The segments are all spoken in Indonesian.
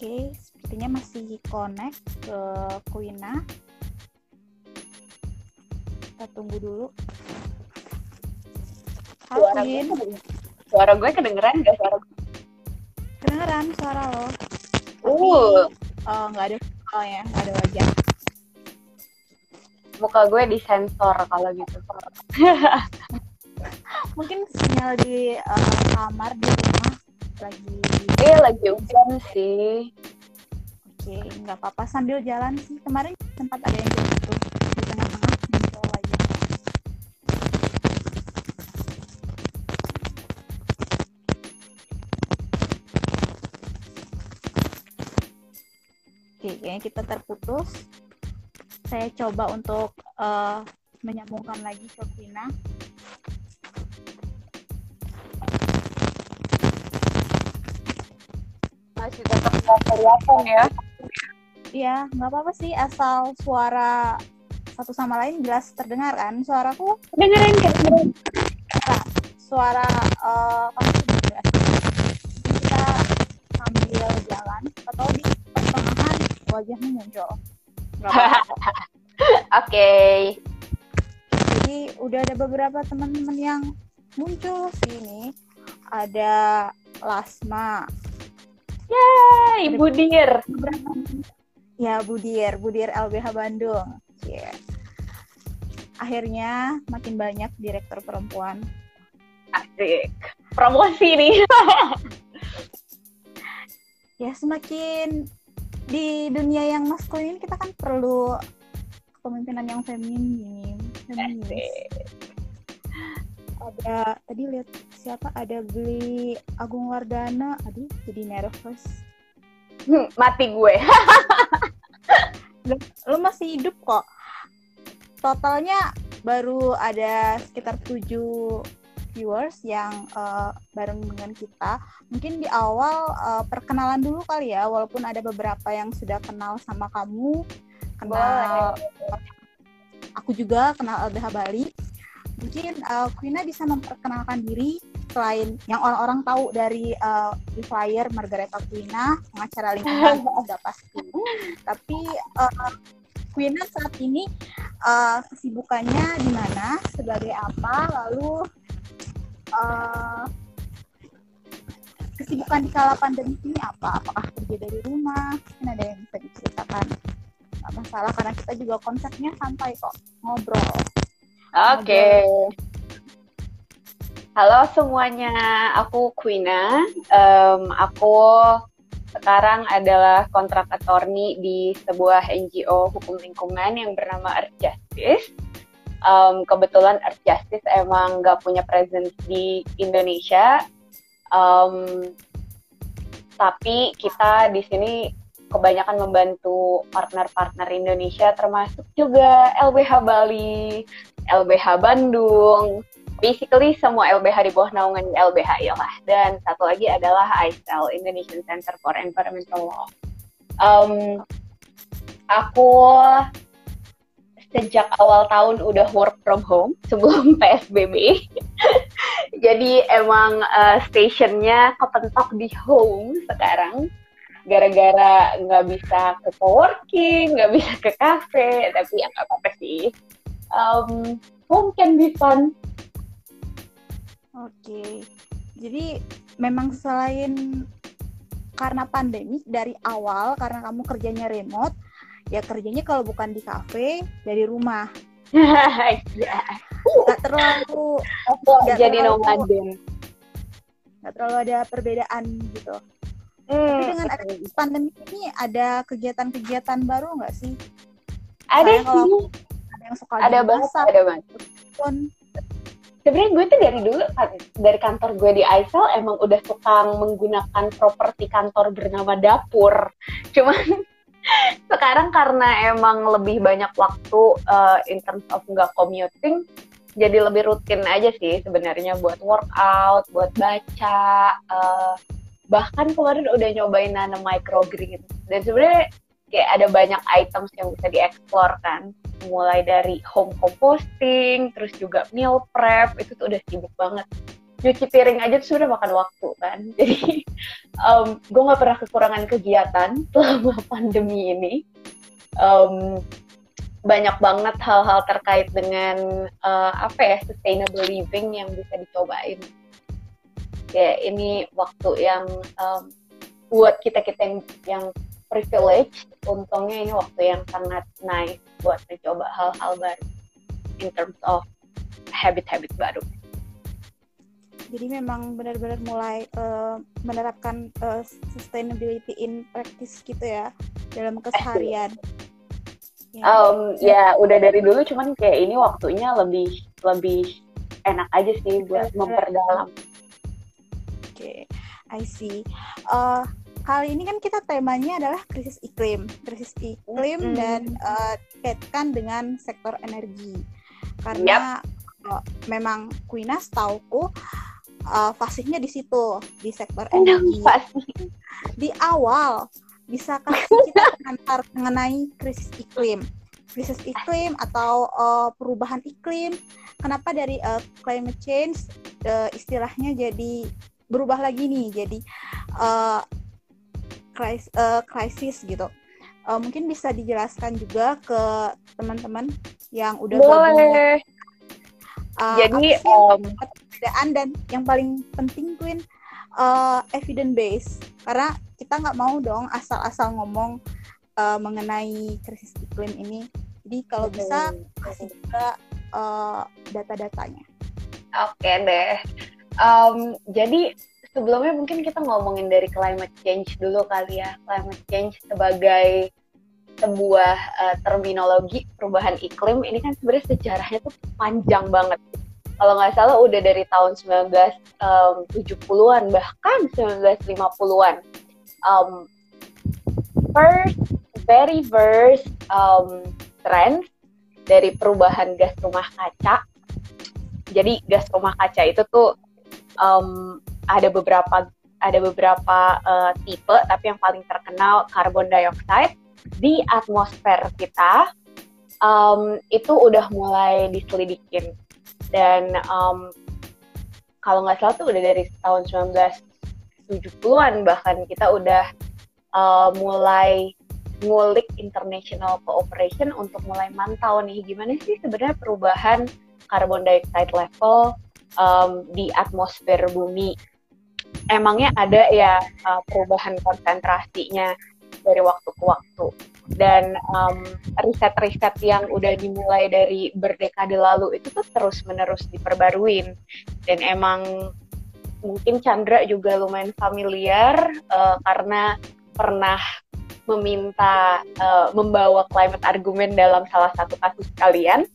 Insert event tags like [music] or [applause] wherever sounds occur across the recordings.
Oke, sepertinya masih connect ke Kuina. Kita tunggu dulu. Halo Suara gue, Queen, suara gue kedengeran gak suara gue? kedengeran suara lo. Uh, Eh, nggak ada soalnya, nggak ada wajah. muka gue disensor kalau gitu. [laughs] Mungkin sinyal di eh, kamar di lagi. Iya lagi hujan sih. Oke, nggak apa-apa sambil jalan sih. Kemarin sempat ada yang gitu di tengah-tengah. Oke, kayaknya kita terputus. Saya coba untuk eh, menyambungkan lagi ke Quina. Tetap nggak kelihatan ya. Iya, nggak apa-apa sih asal suara satu sama lain jelas terdengar kan. Suaraku, Dengerin kedengeran. suara eh, kamu sudah jelas. Kita sambil jalan, atau di pertengahan wajahmu muncul. [laughs] Oke. Jadi udah ada beberapa teman-teman yang muncul sini. Ada Lasma, Hai, Ibu Dir. beberapa ya Budir, Budir LBH Bandung. Cie. Akhirnya makin banyak direktur perempuan. Asik. Promosi nih. Ya semakin di dunia yang maskulin kita kan perlu kepemimpinan yang feminim, feminis. Ada tadi lihat siapa ada Gli Agung Wardana, aduh jadi nervous. [laughs] Mati gue. [laughs] Lo masih hidup kok. Totalnya baru ada sekitar 7 viewers yang eh, bareng dengan kita. Mungkin di awal eh, perkenalan dulu kali ya, walaupun ada beberapa yang sudah kenal sama kamu, kenal aku juga kenal LBH Bali. Mungkin eh, Quina bisa memperkenalkan diri selain yang orang-orang tahu dari eh, di flyer Margareta Quina, pengacara lingkungan [laughs] sudah pasti. Tapi eh, Quina saat ini eh, kesibukannya di mana, sebagai apa, lalu eh, kesibukan di kala pandemi ini apa? Apakah kerja dari rumah? Mungkin ada yang bisa diceritakan. Nggak masalah karena kita juga konsepnya santai kok, ngobrol. Oke. Halo semuanya, aku Quina. Em, aku sekarang adalah kontrak attorney di sebuah NGO hukum lingkungan yang bernama Earth Justice. Em, kebetulan Earth Justice emang nggak punya presence di Indonesia, Em, tapi kita di sini kebanyakan membantu partner-partner Indonesia, termasuk juga LBH Bali, LBH Bandung, basically semua LBH di bawah naungan LBH lah. Dan satu lagi adalah ICEL, Indonesian Center for Environmental Law. Um, aku sejak awal tahun udah work from home sebelum [laughs] PSBB. [laughs] Jadi emang uh, stationnya kepentok di home sekarang gara-gara nggak bisa ke coworking, nggak bisa ke cafe, tapi ya nggak apa-apa sih. Um, home can be fun. Oke, jadi memang selain karena pandemi dari awal karena kamu kerjanya remote, ya kerjanya kalau bukan di cafe dari rumah. [laughs] Iya. Gak terlalu. Gak jadi nomaden. Gak terlalu ada perbedaan gitu. Hmm, Tapi dengan ada pandemi ini ada kegiatan-kegiatan baru nggak sih? Ada sih. Ada yang suka ada banget, ada banget. Sebenarnya gue tuh dari dulu kan, dari kantor gue di Aisel emang udah suka menggunakan properti kantor bernama dapur. [laughs] Cuman sekarang karena emang lebih banyak waktu uh, in terms of nggak commuting, jadi lebih rutin aja sih sebenarnya buat workout, buat baca. Uh, bahkan kemarin udah nyobain nanam microgreen dan sebenarnya kayak ada banyak items yang bisa dieksplor kan. Mulai dari home composting terus juga meal prep itu tuh udah sibuk banget. Nyuci piring aja tuh sudah makan waktu kan. [laughs] Jadi um, gue nggak pernah kekurangan kegiatan selama [laughs] pandemi ini. Um, banyak banget hal-hal terkait dengan uh, apa ya sustainable living yang bisa dicobain kayak ini waktu yang um, buat kita kita yang, yang privilege untungnya ini waktu yang sangat nice buat mencoba hal-hal baru in terms of habit-habit baru jadi memang benar-benar mulai uh, menerapkan uh, sustainability in practice gitu ya dalam keseharian. Ya. Um, ya udah dari dulu cuman kayak ini waktunya lebih lebih enak aja sih buat memperdalam okay. I see. Uh, kali ini kan kita temanya adalah krisis iklim, krisis iklim mm -hmm. dan uh, dengan sektor energi. Karena yep. uh, memang Kuinas tauku uh, fasihnya di situ di sektor energi. Di awal bisa kasih kita [laughs] antar mengenai krisis iklim, krisis iklim atau uh, perubahan iklim. Kenapa dari uh, climate change uh, istilahnya jadi berubah lagi nih jadi uh, krisis, uh, krisis gitu. Uh, mungkin bisa dijelaskan juga ke teman-teman yang udah boleh. Uh, jadi um, perbedaan dan yang paling penting Queen uh, evidence base karena kita nggak mau dong asal-asal ngomong uh, mengenai krisis iklim ini. Jadi kalau bisa kasih juga uh, data-datanya. Oke okay deh. Um, jadi sebelumnya mungkin kita ngomongin dari climate change dulu kali ya. Climate change sebagai sebuah uh, terminologi perubahan iklim ini kan sebenarnya sejarahnya tuh panjang banget. Kalau nggak salah udah dari tahun 1970-an bahkan 1950-an. Um, first very first um, trend dari perubahan gas rumah kaca. Jadi gas rumah kaca itu tuh um, ada beberapa ada beberapa uh, tipe tapi yang paling terkenal karbon dioxide di atmosfer kita. Um, itu udah mulai diselidikin. Dan um, kalau nggak salah tuh udah dari tahun 1970-an bahkan kita udah uh, mulai ngulik international cooperation untuk mulai mantau nih. Gimana sih sebenarnya perubahan carbon dioxide level um, di atmosfer bumi. Emangnya ada ya uh, perubahan konsentrasinya dari waktu ke waktu. Dan um, riset-riset yang udah dimulai dari berdekade lalu itu tuh terus-menerus diperbaruin. Dan emang mungkin Chandra juga lumayan familiar uh, karena pernah meminta uh, membawa climate argument dalam salah satu kasus kalian.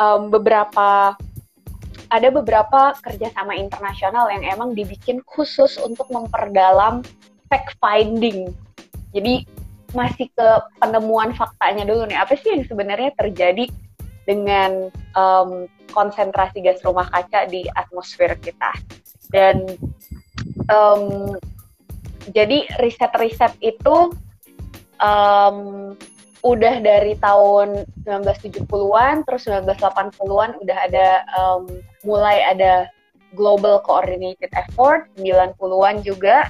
Um, beberapa ada beberapa kerjasama internasional yang emang dibikin khusus untuk memperdalam fact finding. Jadi masih ke penemuan faktanya dulu nih. Apa sih yang sebenarnya terjadi dengan um, konsentrasi gas rumah kaca di atmosfer kita? Dan um, jadi riset-riset itu um, udah dari tahun 1970-an terus 1980-an udah ada um, mulai ada global coordinated effort 90-an juga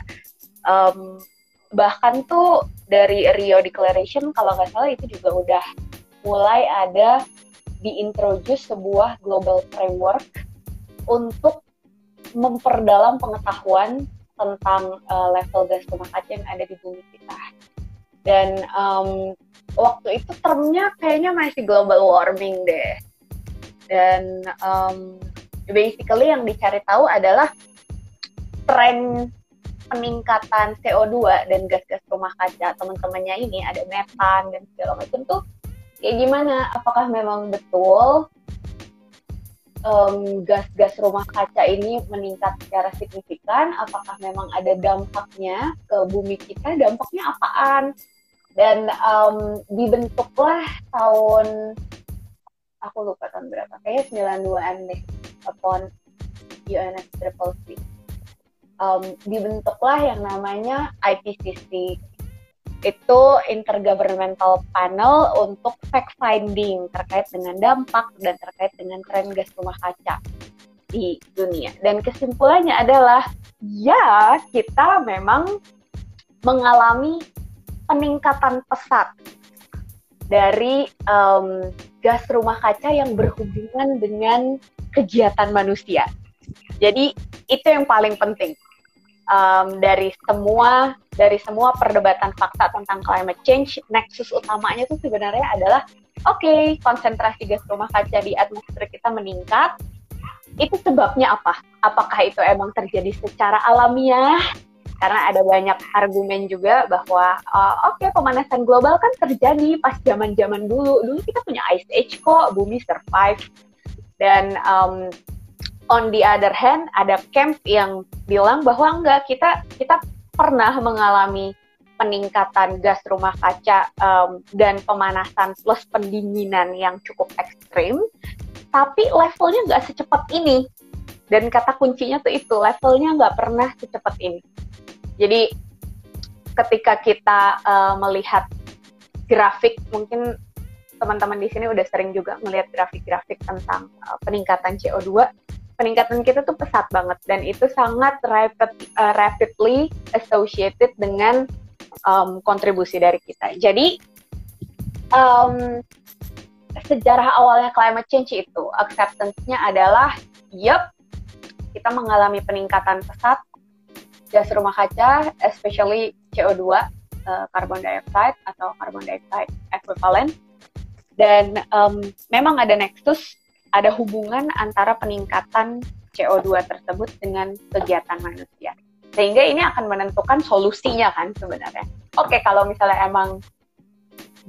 um, bahkan tuh dari Rio Declaration kalau nggak salah itu juga udah mulai ada diintroduce sebuah global framework untuk memperdalam pengetahuan tentang uh, level gas rumah kaca yang ada di bumi kita. Dan um, waktu itu termnya kayaknya masih global warming deh. Dan um, basically yang dicari tahu adalah tren peningkatan CO2 dan gas-gas rumah kaca teman-temannya ini ada metan dan segala macam tuh kayak gimana? Apakah memang betul um, gas-gas rumah kaca ini meningkat secara signifikan? Apakah memang ada dampaknya ke bumi kita? Dampaknya apaan? Dan um, dibentuklah tahun aku lupa tahun berapa, kayaknya 92-an deh, upon UNS Triple C um, dibentuklah yang namanya IPCC itu intergovernmental panel untuk fact finding terkait dengan dampak dan terkait dengan tren gas rumah kaca di dunia. Dan kesimpulannya adalah ya kita memang mengalami peningkatan pesat dari um, gas rumah kaca yang berhubungan dengan kegiatan manusia. Jadi itu yang paling penting um, dari semua dari semua perdebatan fakta tentang climate change, nexus utamanya itu sebenarnya adalah oke okay, konsentrasi gas rumah kaca di atmosfer kita meningkat. Itu sebabnya apa? Apakah itu emang terjadi secara alamiah? Karena ada banyak argumen juga bahwa uh, oke okay, pemanasan global kan terjadi pas zaman-zaman dulu. Dulu kita punya ice age kok, bumi survive. Dan um, on the other hand ada camp yang bilang bahwa enggak kita kita pernah mengalami peningkatan gas rumah kaca um, dan pemanasan plus pendinginan yang cukup ekstrim, tapi levelnya nggak secepat ini. Dan kata kuncinya tuh itu levelnya nggak pernah secepat ini. Jadi ketika kita uh, melihat grafik, mungkin teman-teman di sini udah sering juga melihat grafik-grafik tentang uh, peningkatan CO2 peningkatan kita tuh pesat banget dan itu sangat rapid, uh, rapidly associated dengan um, kontribusi dari kita. Jadi um, sejarah awalnya climate change itu acceptance-nya adalah, yup, kita mengalami peningkatan pesat gas rumah kaca, especially CO2, uh, carbon dioxide atau carbon dioxide equivalent. Dan um, memang ada nexus ada hubungan antara peningkatan CO2 tersebut dengan kegiatan manusia. Sehingga ini akan menentukan solusinya kan sebenarnya. Oke, kalau misalnya emang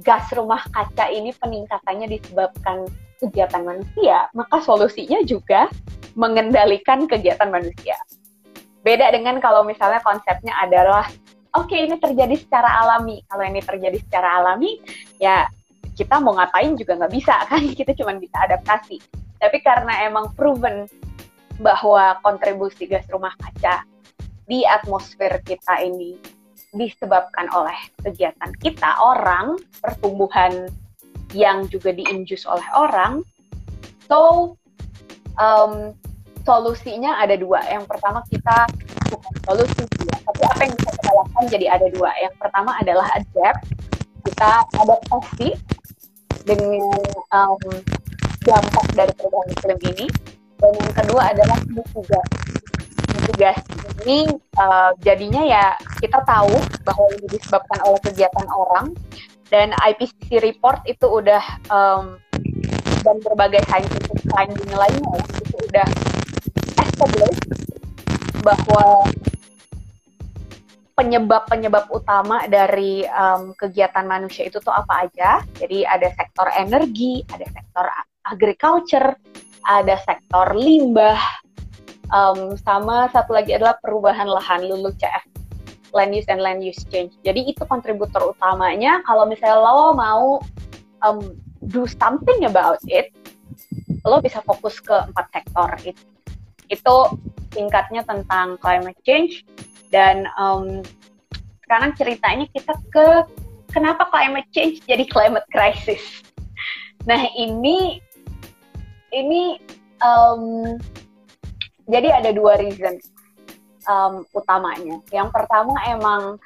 gas rumah kaca ini peningkatannya disebabkan kegiatan manusia, maka solusinya juga mengendalikan kegiatan manusia. Beda dengan kalau misalnya konsepnya adalah, oke okay, ini terjadi secara alami. Kalau ini terjadi secara alami, ya kita mau ngapain juga nggak bisa [laughs] kan kita cuma bisa adaptasi tapi karena emang proven bahwa kontribusi gas rumah kaca di atmosfer kita ini disebabkan oleh kegiatan kita orang pertumbuhan yang juga diinjus oleh orang so um, solusinya ada dua. Yang pertama kita bukan solusi ya tapi apa yang bisa kita lakukan jadi ada dua. Yang pertama adalah adapt. Kita adaptasi dengan um, dampak dari perubahan iklim ini. Dan yang kedua adalah mitigasi. Mitigasi ini uh, jadinya ya kita tahu bahwa ini disebabkan oleh kegiatan orang. Dan IPCC report itu udah um, dan berbagai scientific finding lainnya ya, itu udah established bahwa penyebab-penyebab utama dari um, kegiatan manusia itu tuh apa aja. Jadi ada sektor energi, ada sektor agriculture, ada sektor limbah, um, sama satu lagi adalah perubahan lahan LULUCF, land use and land use change. Jadi itu kontributor utamanya. Kalau misalnya lo mau um, do something about it, lo bisa fokus ke empat sektor itu. Itu tingkatnya tentang climate change dan um, sekarang ceritanya kita ke kenapa climate change jadi climate crisis. Nah ini ini um, jadi ada dua reason um, utamanya. Yang pertama emang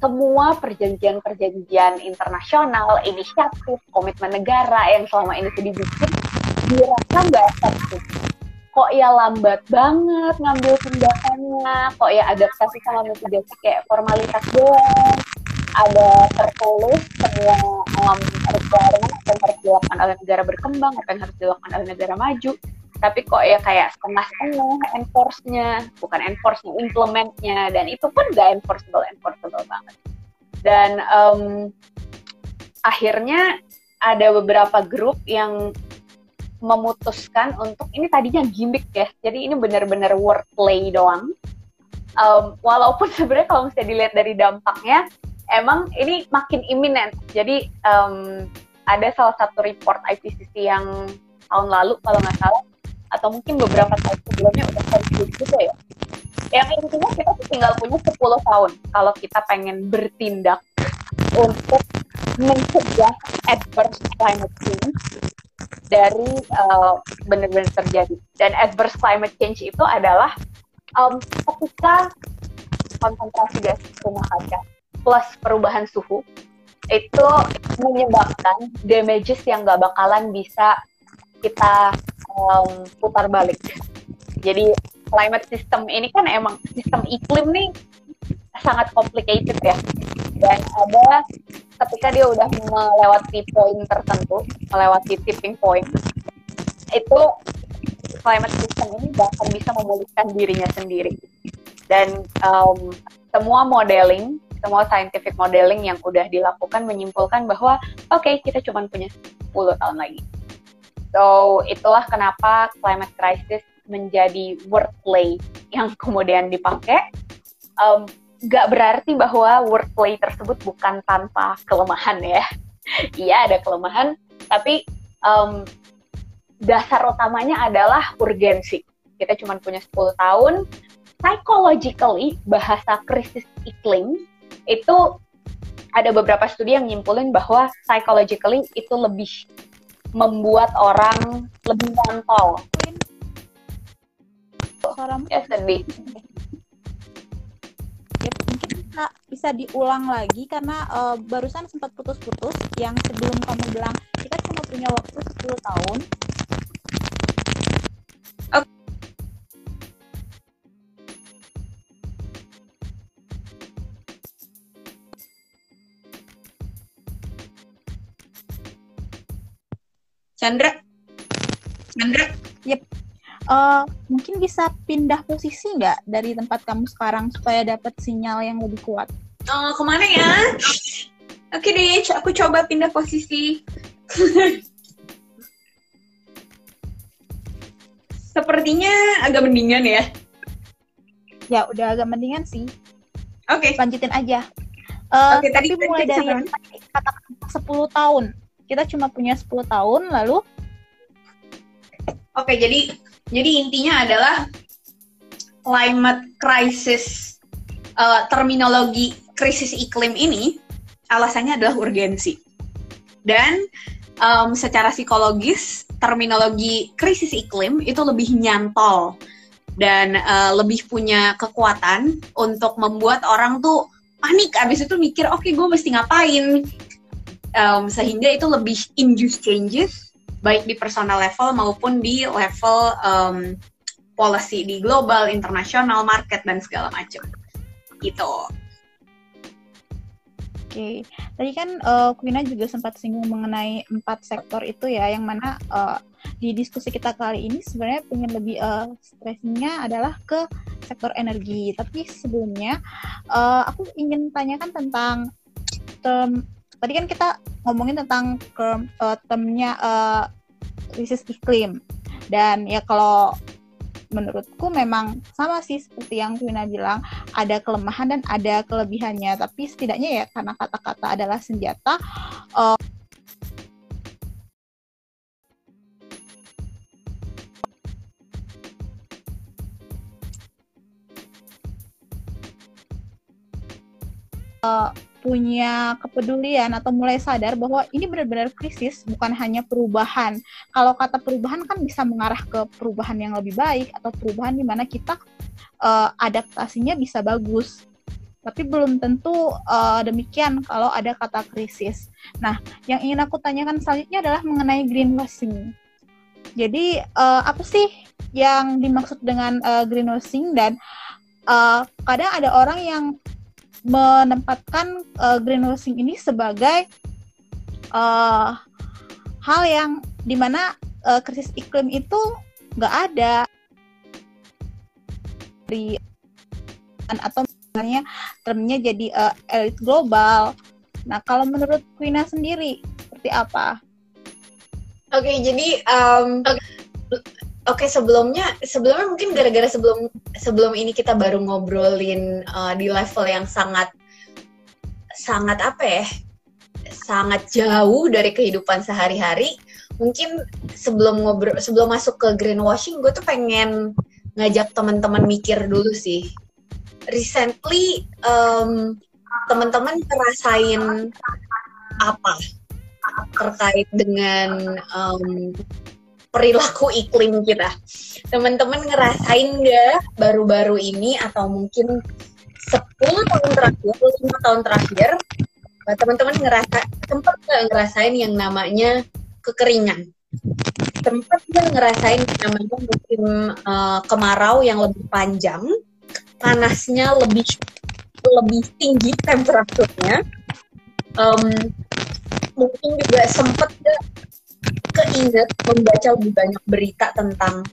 semua perjanjian-perjanjian internasional, inisiatif, komitmen negara yang selama ini sudah dibikin dirasa nggak efektif. Kok ya lambat banget ngambil tindakannya, kok ya adaptasi sama mitigasi kayak formalitas doang, ada tertulis semua um, requirement apa yang harus dilakukan oleh negara berkembang, apa yang harus dilakukan oleh negara maju, tapi kok ya kayak setengah-setengah enforce-nya, bukan enforce-nya, implement-nya, dan itu pun gak enforceable, enforceable banget. Dan um, akhirnya ada beberapa grup yang memutuskan untuk ini tadinya gimmick ya, jadi ini benar-benar wordplay doang. Um, walaupun [laughs] sebenarnya kalau misalnya dilihat dari dampaknya, emang ini makin imminent. Jadi um, ada salah satu report IPCC yang tahun lalu kalau nggak salah atau mungkin beberapa tahun sebelumnya udah terjadi juga ya. Yang intinya kita tuh tinggal punya 10 tahun kalau kita pengen bertindak untuk mencegah adverse climate change dari uh, benar-benar terjadi. Dan adverse climate change itu adalah um, ketika konsentrasi gas rumah kaca plus perubahan suhu itu menyebabkan damages yang gak bakalan bisa kita um, putar balik. Jadi climate system ini kan emang sistem iklim nih sangat complicated ya. Dan ada ketika dia udah melewati poin tertentu, melewati tipping point, itu climate system ini bahkan bisa memulihkan dirinya sendiri. Dan um, semua modeling, semua scientific modeling yang udah dilakukan menyimpulkan bahwa oke okay, kita cuma punya 10 tahun lagi So itulah kenapa climate crisis menjadi wordplay yang kemudian dipakai. Um, gak berarti bahwa wordplay tersebut bukan tanpa kelemahan ya. [laughs] Iya ada kelemahan, tapi um, dasar utamanya adalah urgensi. Kita cuma punya 10 tahun. Psychologically, bahasa krisis iklim itu ada beberapa studi yang nyimpulin bahwa psychologically itu lebih membuat orang lebih nyantol. Suaramu ya sedih. Ya, mungkin bisa, bisa diulang lagi karena uh, barusan sempat putus-putus yang sebelum kamu bilang kita cuma punya waktu 10 tahun Chandra? Chandra? Yep. Uh, mungkin bisa pindah posisi nggak dari tempat kamu sekarang supaya dapat sinyal yang lebih kuat? Oh, ke mana ya? Oke deh, aku coba pindah posisi. [laughs] Sepertinya agak mendingan ya. Ya, udah agak mendingan sih. Oke. Okay. Lanjutin aja. Uh, Oke, okay, tadi tapi mulai dari kata 10 tahun kita cuma punya 10 tahun lalu Oke, jadi jadi intinya adalah climate crisis uh, terminologi krisis iklim ini alasannya adalah urgensi. Dan um, secara psikologis terminologi krisis iklim itu lebih nyantol dan uh, lebih punya kekuatan untuk membuat orang tuh panik. Abis itu mikir oke okay, gue mesti ngapain? Um, sehingga itu lebih induce changes baik di personal level maupun di level um, policy di global, internasional, market dan segala macam. Gitu. Oke, okay. tadi kan uh, Quina juga sempat singgung mengenai empat sektor itu ya, yang mana uh, di diskusi kita kali ini sebenarnya pengen lebih uh, stressingnya adalah ke sektor energi. Tapi sebelumnya uh, aku ingin tanyakan tentang term tadi kan kita ngomongin tentang term, uh, termnya uh, krisis iklim. Dan ya kalau menurutku memang sama sih seperti yang Kwina bilang ada kelemahan dan ada kelebihannya. Tapi setidaknya ya karena kata-kata adalah senjata uh, uh, punya kepedulian atau mulai sadar bahwa ini benar-benar krisis bukan hanya perubahan. Kalau kata perubahan kan bisa mengarah ke perubahan yang lebih baik atau perubahan di mana kita uh, adaptasinya bisa bagus. Tapi belum tentu uh, demikian kalau ada kata krisis. Nah, yang ingin aku tanyakan selanjutnya adalah mengenai greenwashing. Jadi uh, apa sih yang dimaksud dengan uh, greenwashing dan uh, kadang ada orang yang menempatkan uh, greenwashing ini sebagai uh, hal yang di mana uh, krisis iklim itu nggak ada di atau misalnya termnya jadi uh, elit global. Nah, kalau menurut Quina sendiri seperti apa? Oke, okay, jadi um, Oke sebelumnya sebelumnya mungkin gara-gara sebelum sebelum ini kita baru ngobrolin uh, di level yang sangat sangat apa ya sangat jauh dari kehidupan sehari-hari mungkin sebelum ngobrol sebelum masuk ke greenwashing gue tuh pengen ngajak teman-teman mikir dulu sih. Recently um, teman-teman ngerasain apa terkait dengan um, perilaku iklim kita. Teman-teman ngerasain nggak baru-baru ini atau mungkin 10 tahun terakhir, 5 tahun terakhir, eh, teman-teman ngerasa sempat nggak ngerasain yang namanya kekeringan? Sempat nggak ngerasain yang namanya musim uh, kemarau yang lebih panjang, panasnya lebih lebih tinggi temperaturnya, um, mungkin juga sempat nggak keinget membaca lebih banyak berita tentang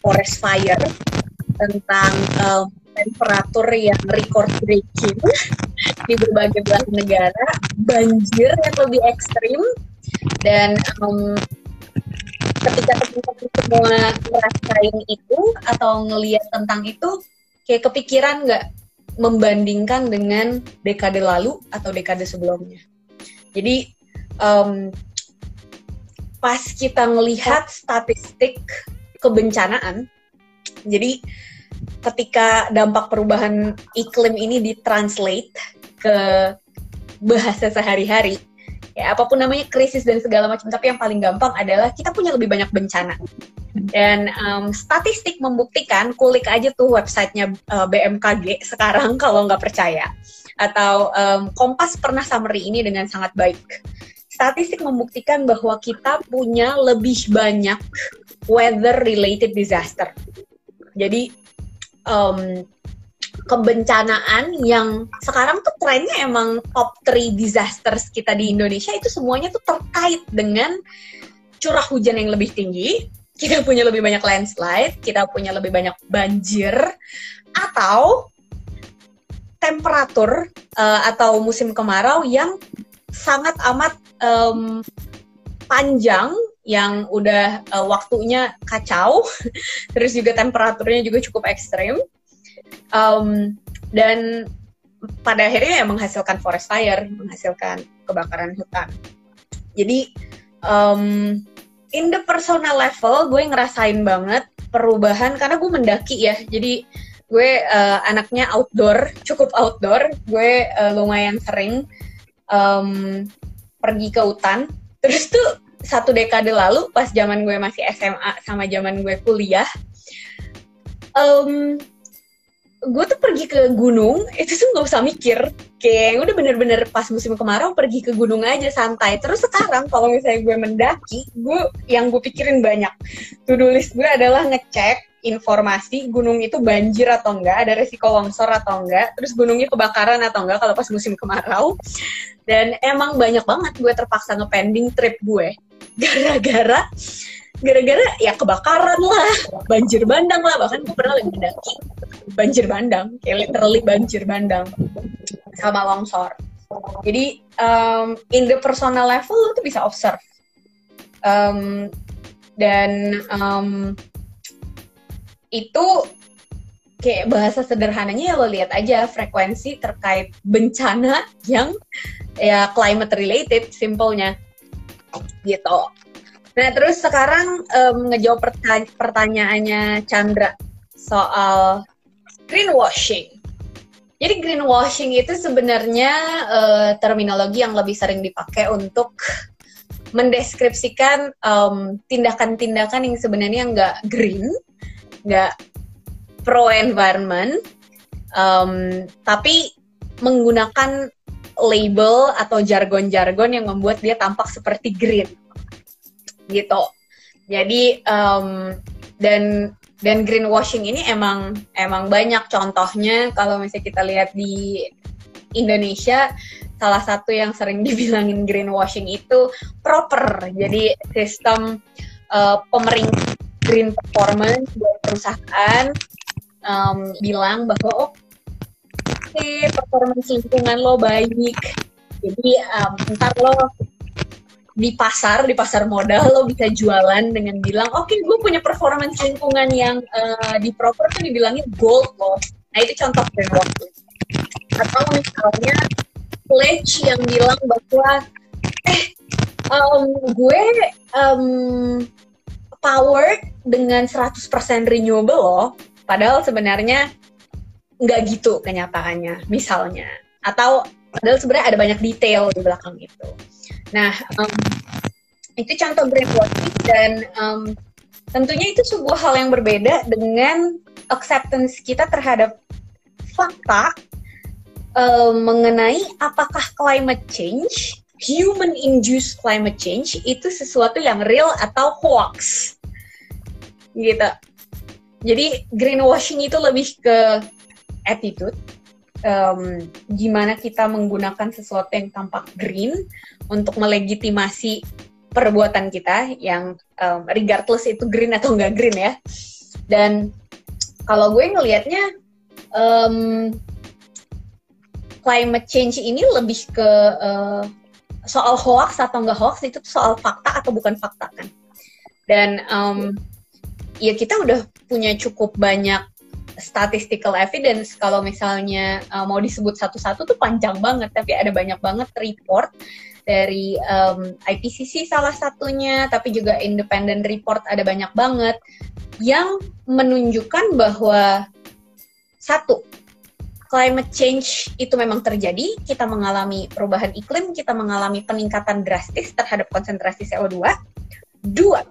forest fire, tentang um, temperatur yang record breaking [laughs] di berbagai belahan negara, banjir yang lebih ekstrim, dan um, ketika teman-teman semua ngerasain itu atau ngelihat tentang itu, kayak kepikiran nggak membandingkan dengan dekade lalu atau dekade sebelumnya. Jadi um, pas kita melihat statistik kebencanaan, jadi ketika dampak perubahan iklim ini ditranslate ke bahasa sehari-hari, ya apa pun namanya krisis dan segala macam, tapi yang paling gampang adalah kita punya lebih banyak bencana. Dan um, statistik membuktikan, kulik aja tuh websitenya uh, BMKG sekarang [laughs] kalau nggak percaya. Atau um, Kompas pernah summary ini dengan sangat baik statistik membuktikan bahwa kita punya lebih banyak weather related disaster. Jadi um, kebencanaan yang sekarang tuh trennya emang top 3 disasters kita di Indonesia itu semuanya tuh terkait dengan curah hujan yang lebih tinggi, kita punya lebih banyak landslide, kita punya lebih banyak banjir, atau temperatur uh, atau musim kemarau yang sangat amat um, panjang yang udah uh, waktunya kacau, [laughs] terus juga temperaturnya juga cukup ekstrim, um, dan pada akhirnya ya menghasilkan forest fire, menghasilkan kebakaran hutan. Jadi um, in the personal level gue ngerasain banget perubahan karena gue mendaki ya, jadi gue uh, anaknya outdoor, cukup outdoor, gue uh, lumayan sering um, pergi ke hutan. Terus tuh satu dekade lalu pas zaman gue masih SMA sama zaman gue kuliah um, gue tuh pergi ke gunung. Itu tuh nggak usah mikir. Kayak udah bener-bener pas musim kemarau pergi ke gunung aja santai. Terus sekarang kalau misalnya gue mendaki gue yang gue pikirin banyak to do gue adalah ngecek informasi gunung itu banjir atau enggak, ada resiko longsor atau enggak, terus gunungnya kebakaran atau enggak kalau pas musim kemarau. Dan emang banyak banget gue terpaksa ngepending trip gue gara-gara gara-gara ya kebakaran lah, banjir bandang lah, bahkan gue pernah lagi mendaki banjir bandang, kayak literally banjir bandang sama longsor. Jadi um, in the personal level lo tuh bisa observe um, dan um, itu kayak bahasa sederhananya ya lo lihat aja frekuensi terkait bencana yang ya climate related simpelnya gitu. Nah terus sekarang um, ngejawab pertanya pertanyaannya Chandra soal greenwashing. Jadi greenwashing itu sebenarnya uh, terminologi yang lebih sering dipakai untuk mendeskripsikan tindakan-tindakan um, yang sebenarnya nggak green, nggak pro environment, um, tapi menggunakan label atau jargon-jargon yang membuat dia tampak seperti green, gitu. Jadi um, dan dan greenwashing ini emang emang banyak contohnya. Kalau misalnya kita lihat di Indonesia salah satu yang sering [laughs] dibilangin greenwashing itu proper. Jadi sistem uh, pemerintah green performance buat perusahaan um, bilang bahwa oh, okay, performance lingkungan lo baik. Jadi um, ntar lo di pasar di pasar modal lo bisa jualan dengan bilang oke okay, gue punya performance lingkungan yang uh, di proper tuh dibilangin gold loh nah itu contoh brainwashing atau misalnya pledge yang bilang bahwa eh um, gue um, powered dengan 100% renewable loh. Padahal sebenarnya nggak gitu kenyataannya misalnya. Atau padahal sebenarnya ada banyak detail di belakang itu. Nah, um, itu contoh brainwashing dan um, tentunya itu sebuah hal yang berbeda dengan acceptance kita terhadap fakta um, mengenai apakah climate change, human induced climate change itu sesuatu yang real atau hoax. Gitu. Jadi greenwashing itu lebih ke attitude um, gimana kita menggunakan sesuatu yang tampak green untuk melegitimasi perbuatan kita yang um, regardless itu green atau enggak green ya. Dan kalau gue ngelihatnya um, climate change ini lebih ke uh, soal hoax atau enggak hoax itu soal fakta atau bukan fakta kan. Dan um, ya kita udah punya cukup banyak statistical evidence kalau misalnya uh, mau disebut satu-satu tuh panjang banget tapi ada banyak banget report dari um, IPCC salah satunya tapi juga independent report ada banyak banget yang menunjukkan bahwa satu climate change itu memang terjadi, kita mengalami perubahan iklim, kita mengalami peningkatan drastis terhadap konsentrasi CO2. Dua,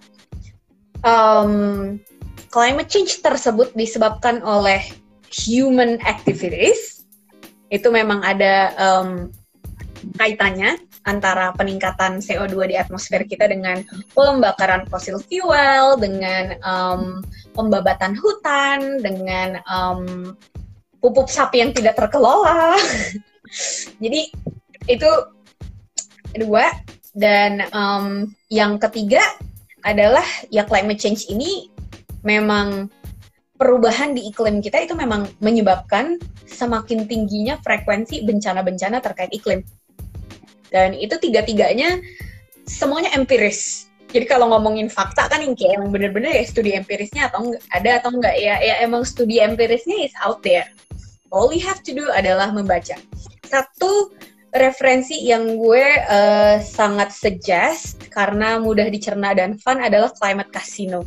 um, climate change tersebut disebabkan oleh human activities, itu memang ada um, kaitannya antara peningkatan CO2 di atmosfer kita dengan pembakaran fosil fuel, dengan um, pembabatan hutan, dengan um, pupuk sapi yang tidak terkelola. [laughs] Jadi itu dua dan um, yang ketiga adalah ya climate change ini memang perubahan di iklim kita itu memang menyebabkan semakin tingginya frekuensi bencana-bencana terkait iklim. Dan itu tiga-tiganya semuanya empiris. Jadi kalau ngomongin fakta kan yang kayak emang bener-bener ya studi empirisnya atau enggak, ada atau enggak ya, ya emang studi empirisnya is out there. All we have to do adalah membaca. Satu referensi yang gue uh, sangat suggest karena mudah dicerna dan fun adalah Climate Casino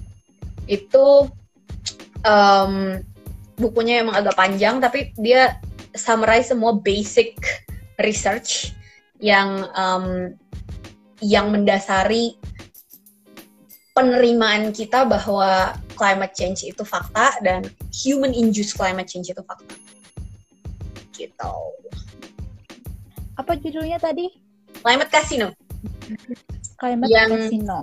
itu um, bukunya emang agak panjang tapi dia summarize semua basic research yang um, yang mendasari penerimaan kita bahwa climate change itu fakta dan human induced climate change itu fakta. Gitu. Apa judulnya tadi? Climate Casino. Climate yang, Casino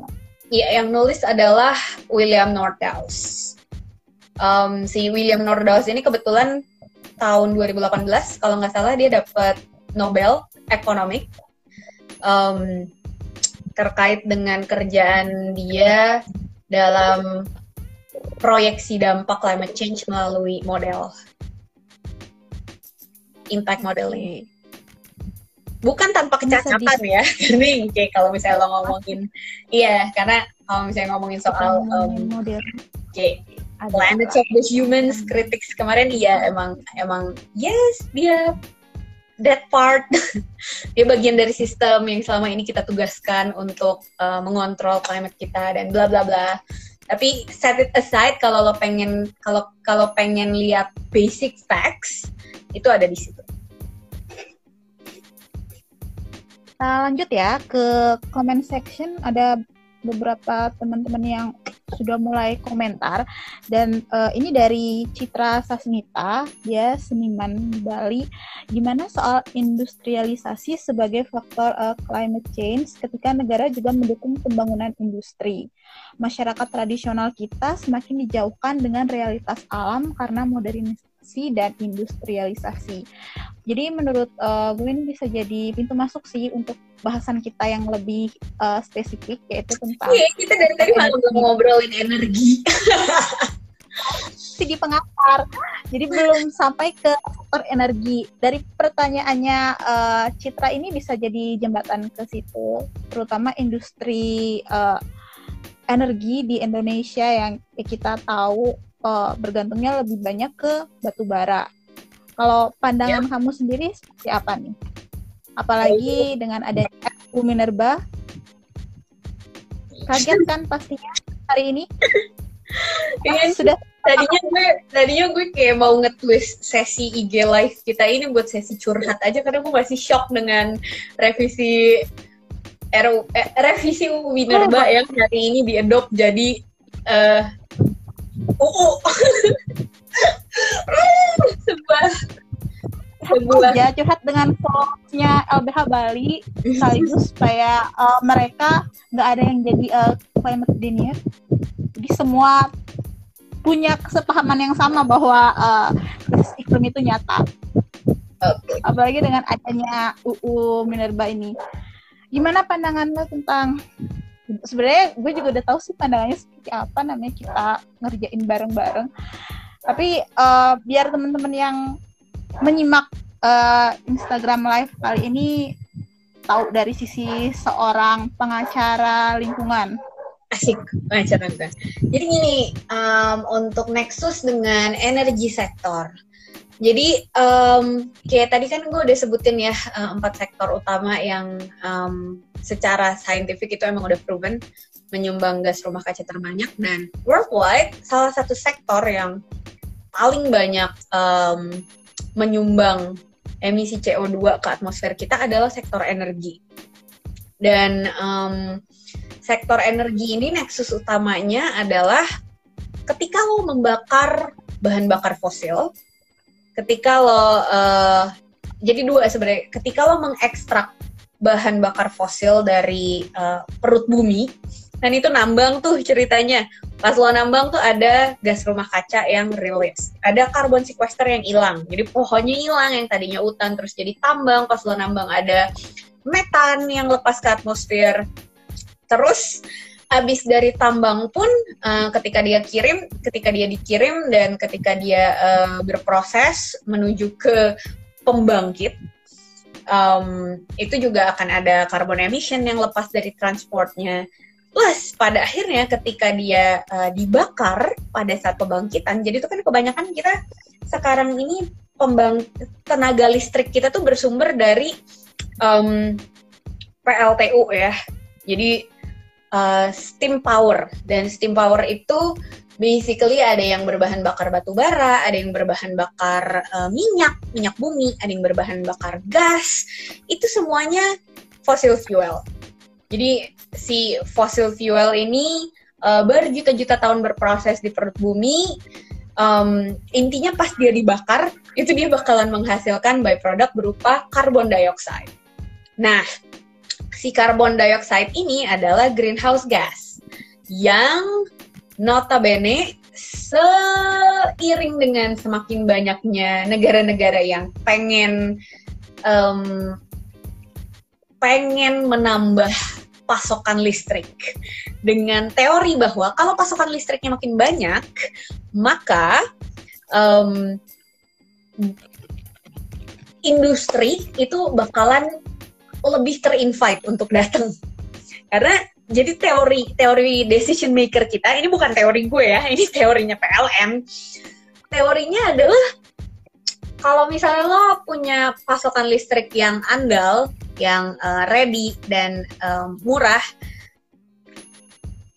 Iya, yang nulis adalah William Nordhaus. Um, si William Nordhaus ini kebetulan tahun 2018 kalau nggak salah dia dapat Nobel Economic um, terkait dengan kerjaan dia dalam proyeksi dampak climate change melalui model impact modeling. Bukan tanpa kecacatan ya [laughs] ini kayak kalau misalnya lo ngomongin iya karena kalau misalnya ngomongin soal um, kayak climate change the humans critics kemarin iya emang emang yes dia that part. [laughs] Dia bagian dari sistem yang selama ini kita tugaskan untuk uh, mengontrol climate kita dan bla bla bla. Tapi set it aside kalau lo pengen kalau kalau pengen lihat basic facts itu ada di situ. Kita lanjut ya ke comment section. Ada beberapa teman-teman yang sudah mulai komentar. Dan uh, ini dari Citra Sasmita dia seniman Bali. Gimana soal industrialisasi sebagai faktor uh, climate change ketika negara juga mendukung pembangunan industri? Masyarakat tradisional kita semakin dijauhkan dengan realitas alam karena modernisasi dan industrialisasi. Jadi menurut uh, gue ini bisa jadi pintu masuk sih untuk bahasan kita yang lebih uh, spesifik yaitu tentang Iya, kita dari tadi malah ngobrolin energi. [laughs] di pengantar. Jadi belum sampai ke sektor energi. Dari pertanyaannya uh, Citra ini bisa jadi jembatan ke situ, terutama industri uh, energi di Indonesia yang kita tahu uh, bergantungnya lebih banyak ke batu bara. Kalau pandangan ya. kamu sendiri seperti apa nih? Apalagi dengan adanya Bu Minerba. Kaget kan pastinya hari ini? [laughs] Iya, sudah tadinya gue tadinya gue kayak mau nge-twist sesi IG live kita ini buat sesi curhat aja karena gue masih shock dengan revisi RU, eh, revisi UU Minerba oh. yang hari ini diadopt jadi uh, UU [laughs] sebuah sebuah ya curhat dengan follownya LBH Bali sekaligus supaya uh, mereka nggak ada yang jadi uh, climate denier jadi semua punya kesepahaman yang sama bahwa uh, iklim itu nyata. Okay. apalagi dengan adanya UU Minerba ini. Gimana pandangan lo tentang sebenarnya gue juga udah tahu sih pandangannya seperti apa namanya kita ngerjain bareng-bareng. Tapi uh, biar teman-teman yang menyimak uh, Instagram Live kali ini tahu dari sisi seorang pengacara lingkungan. Asik, pengacara lingkungan. Jadi gini, um, untuk Nexus dengan energi sektor. Jadi um, kayak tadi kan gue udah sebutin ya uh, empat sektor utama yang um, secara saintifik itu emang udah proven menyumbang gas rumah kaca terbanyak dan worldwide salah satu sektor yang paling banyak um, menyumbang emisi CO2 ke atmosfer kita adalah sektor energi. Dan um, sektor energi ini nexus utamanya adalah ketika lo membakar bahan bakar fosil, ketika lo uh, jadi dua sebenarnya, ketika lo mengekstrak bahan bakar fosil dari uh, perut bumi, dan itu nambang tuh ceritanya. Pas lo nambang tuh ada gas rumah kaca yang release. Ada carbon sequester yang hilang. Jadi pohonnya hilang yang tadinya hutan terus jadi tambang. Pas lo nambang ada metan yang lepas ke atmosfer. Terus abis dari tambang pun uh, ketika dia kirim, ketika dia dikirim dan ketika dia uh, berproses menuju ke pembangkit, um, itu juga akan ada carbon emission yang lepas dari transportnya Plus pada akhirnya ketika dia uh, dibakar pada saat pembangkitan, jadi itu kan kebanyakan kita sekarang ini pembang tenaga listrik kita tuh bersumber dari um, PLTU ya. Jadi uh, steam power dan steam power itu basically ada yang berbahan bakar batu bara, ada yang berbahan bakar uh, minyak, minyak bumi, ada yang berbahan bakar gas. Itu semuanya fossil fuel. Jadi si fossil fuel ini uh, berjuta-juta tahun berproses di perut bumi. Um, intinya pas dia dibakar, itu dia bakalan menghasilkan byproduct berupa karbon dioxide. Nah, si karbon dioxide ini adalah greenhouse gas yang notabene seiring dengan semakin banyaknya negara-negara yang pengen um, pengen menambah pasokan listrik. Dengan teori bahwa kalau pasokan listriknya makin banyak maka um, industri itu bakalan lebih terinvite untuk datang. Karena jadi teori teori decision maker kita ini bukan teori gue ya [laughs] ini teorinya PLN teorinya adalah kalau misalnya lo punya pasokan listrik yang andal yang uh, ready dan um, murah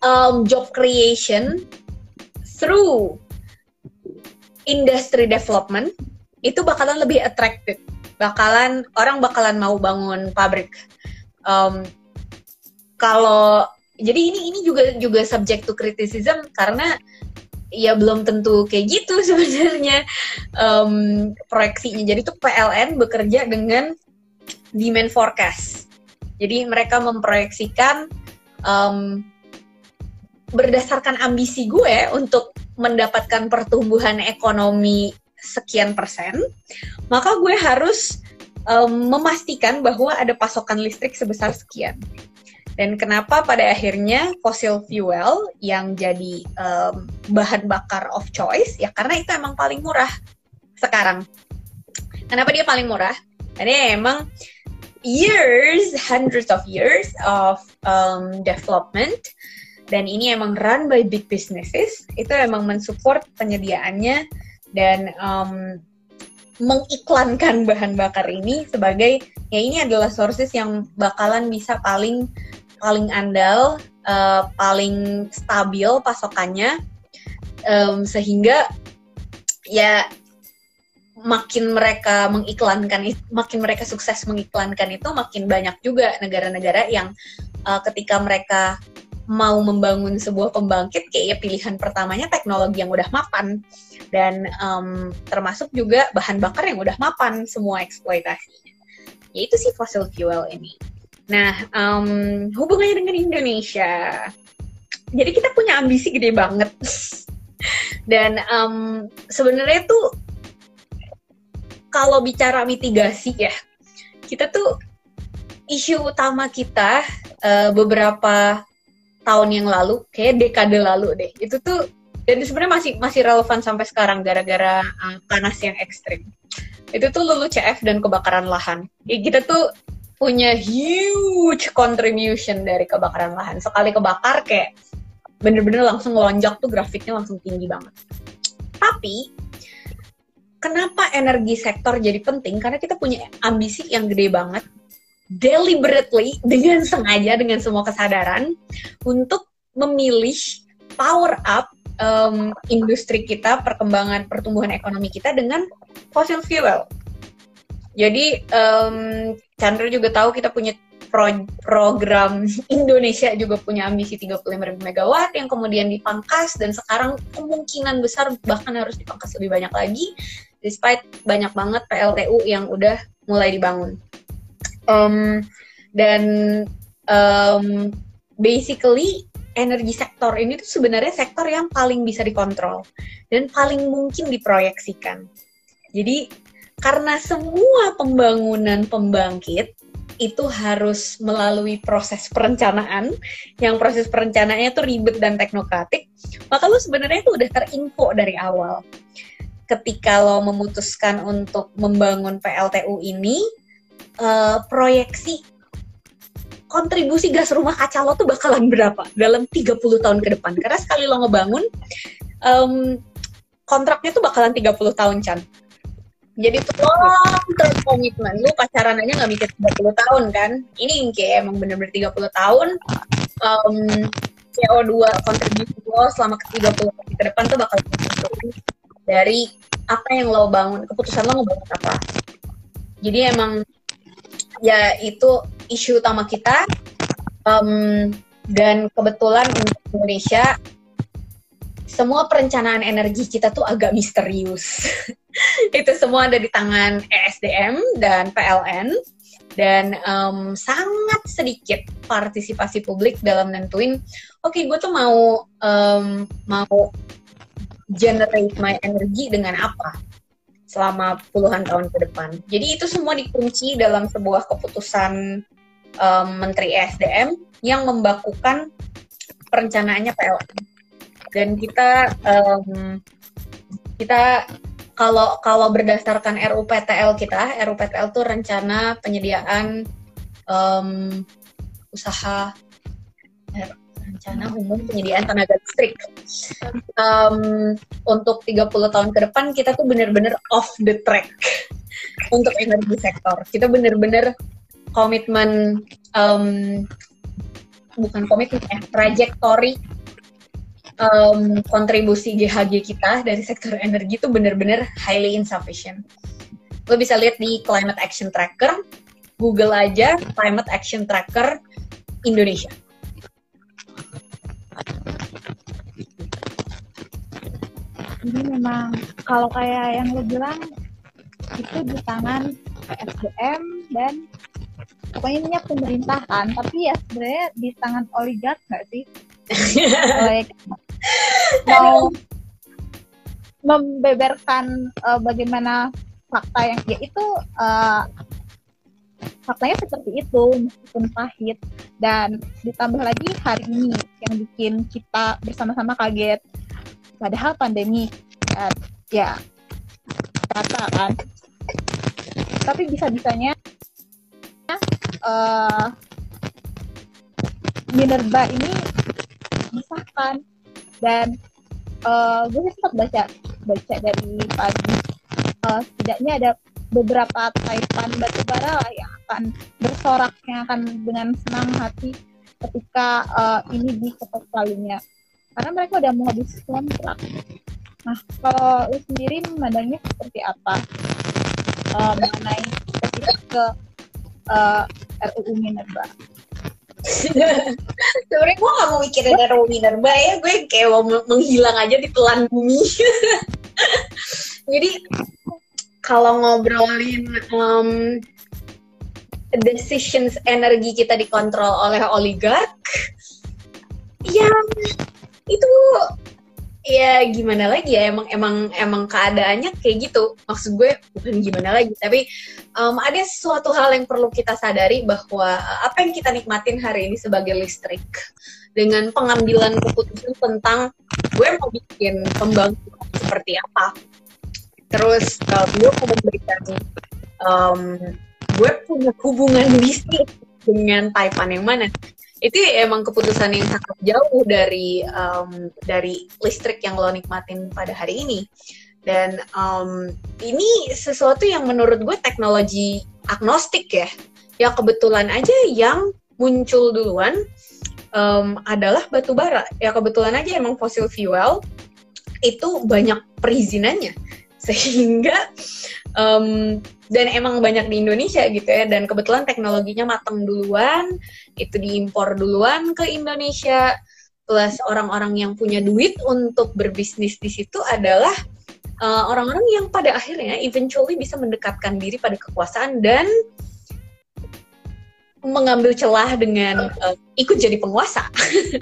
um, job creation through industry development itu bakalan lebih attractive. Bakalan orang bakalan mau bangun pabrik. Um, kalau jadi ini ini juga juga subject to criticism karena ya belum tentu kayak gitu [laughs] sebenarnya. Um, proyeksinya. Jadi tuh PLN bekerja dengan demand forecast. Jadi mereka memproyeksikan um, berdasarkan ambisi gue untuk mendapatkan pertumbuhan ekonomi sekian persen, maka gue harus um, memastikan bahwa ada pasokan listrik sebesar sekian. Dan kenapa pada akhirnya fossil fuel yang jadi um, bahan bakar of choice? Ya karena itu emang paling murah sekarang. Kenapa dia paling murah? Karena emang years, hundreds of years of um, development dan ini emang run by big businesses itu emang mensupport penyediaannya dan um, mengiklankan bahan bakar ini sebagai ya ini adalah sources yang bakalan bisa paling paling andal, uh, paling stabil pasokannya. Um, sehingga ya makin mereka mengiklankan makin mereka sukses mengiklankan itu makin banyak juga negara-negara yang uh, ketika mereka mau membangun sebuah pembangkit kayak ya pilihan pertamanya teknologi yang udah mapan. Dan um, termasuk juga bahan bakar yang udah mapan semua eksploitasinya yaitu si fossil fuel ini nah um, hubungannya dengan Indonesia jadi kita punya ambisi gede banget dan um, sebenarnya tuh kalau bicara mitigasi ya kita tuh isu utama kita uh, beberapa tahun yang lalu, kayak dekade lalu deh. Itu tuh dan sebenarnya masih masih relevan sampai sekarang gara-gara uh, panas yang ekstrim. Itu tuh lulu CF dan kebakaran lahan. Ya, kita tuh punya huge contribution dari kebakaran lahan. Sekali kebakar kayak bener-bener langsung lonjak tuh grafiknya langsung tinggi banget. Tapi kenapa energi sektor jadi penting? Karena kita punya ambisi yang gede banget deliberately dengan sengaja dengan semua kesadaran untuk memilih power up um, industri kita, perkembangan pertumbuhan ekonomi kita dengan fossil fuel. Jadi um, Chandra juga tahu kita punya pro program Indonesia juga punya ambisi 35 megawatt yang kemudian dipangkas dan sekarang kemungkinan besar bahkan harus dipangkas lebih banyak lagi despite banyak banget PLTU yang udah mulai dibangun um, dan um, basically energi sektor ini tuh sebenarnya sektor yang paling bisa dikontrol dan paling mungkin diproyeksikan. Jadi karena semua pembangunan pembangkit itu harus melalui proses perencanaan yang proses perencanaannya tuh ribet dan teknokratik maka lu sebenarnya tuh udah terinfo dari awal ketika lo memutuskan untuk membangun PLTU ini uh, proyeksi kontribusi gas rumah kaca lo tuh bakalan berapa dalam 30 tahun ke depan. Karena sekali lo ngebangun, um, kontraknya tuh bakalan 30 tahun, Chan. Jadi tuh long term komitmen. Lu pacaran aja gak mikir 30 tahun kan. Ini kayak emang bener-bener 30 tahun. Um, CO2 kontribusi lo selama ke 30 tahun ke depan tuh bakal dari apa yang lo bangun, keputusan lo ngebangun apa. Jadi emang ya itu isu utama kita um, dan kebetulan untuk Indonesia semua perencanaan energi kita tuh agak misterius [laughs] itu semua ada di tangan ESDM dan PLN dan um, sangat sedikit partisipasi publik dalam nentuin oke okay, gue tuh mau um, mau generate my energy dengan apa selama puluhan tahun ke depan. Jadi itu semua dikunci dalam sebuah keputusan um, Menteri ESDM yang membakukan perencanaannya PLN. Dan kita um, kita kalau kalau berdasarkan RUPTL kita, RUPTL itu rencana penyediaan um, usaha rencana umum penyediaan tenaga listrik. Um, untuk 30 tahun ke depan kita tuh bener-bener off the track [laughs] untuk energi sektor. Kita bener-bener komitmen um, bukan komitmen ya, trajektori um, kontribusi GHG kita dari sektor energi itu benar-benar highly insufficient. Lo bisa lihat di Climate Action Tracker, Google aja Climate Action Tracker Indonesia. Jadi memang kalau kayak yang lo bilang itu di tangan SDM dan pokoknya ini pemerintahan tapi ya sebenarnya di tangan oligark nggak sih [laughs] like, mau membeberkan uh, bagaimana fakta yang ya itu uh, faktanya seperti itu meskipun pahit. Dan ditambah lagi hari ini yang bikin kita bersama-sama kaget. Padahal pandemi uh, ya kata kan. Tapi bisa-bisanya uh, Minerba ini disahkan dan uh, gue sempat baca baca dari pagi uh, setidaknya ada beberapa taipan batubara lah yang akan bersorak yang akan dengan senang hati ketika uh, ini diketok palunya karena mereka udah mau habis kontrak. Nah, kalau lu sendiri memandangnya seperti apa uh, mengenai ketika ke uh, RUU Minerba? [laughs] Sebenernya gue gak mau mikirin RUU Minerba ya, gue kayak mau menghilang aja di telan bumi. [laughs] Jadi kalau ngobrolin um, decisions energi kita dikontrol oleh oligark, ya itu ya gimana lagi ya? Emang emang emang keadaannya kayak gitu. Maksud gue bukan gimana lagi. Tapi um, ada suatu hal yang perlu kita sadari bahwa uh, apa yang kita nikmatin hari ini sebagai listrik. Dengan pengambilan keputusan tentang gue mau bikin pembangunan seperti apa. Terus uh, gue mau memberikan um, gue punya hubungan bisnis dengan Taipan yang mana itu emang keputusan yang sangat jauh dari um, dari listrik yang lo nikmatin pada hari ini. Dan um, ini sesuatu yang menurut gue teknologi agnostik ya. Ya kebetulan aja yang muncul duluan um, adalah batu bara. Ya kebetulan aja emang fossil fuel itu banyak perizinannya sehingga um, dan emang banyak di Indonesia gitu ya. Dan kebetulan teknologinya matang duluan itu diimpor duluan ke Indonesia. Plus orang-orang yang punya duit untuk berbisnis di situ adalah uh, orang-orang uh, yang pada akhirnya eventually bisa mendekatkan diri pada kekuasaan dan mengambil celah dengan uh, ikut jadi penguasa.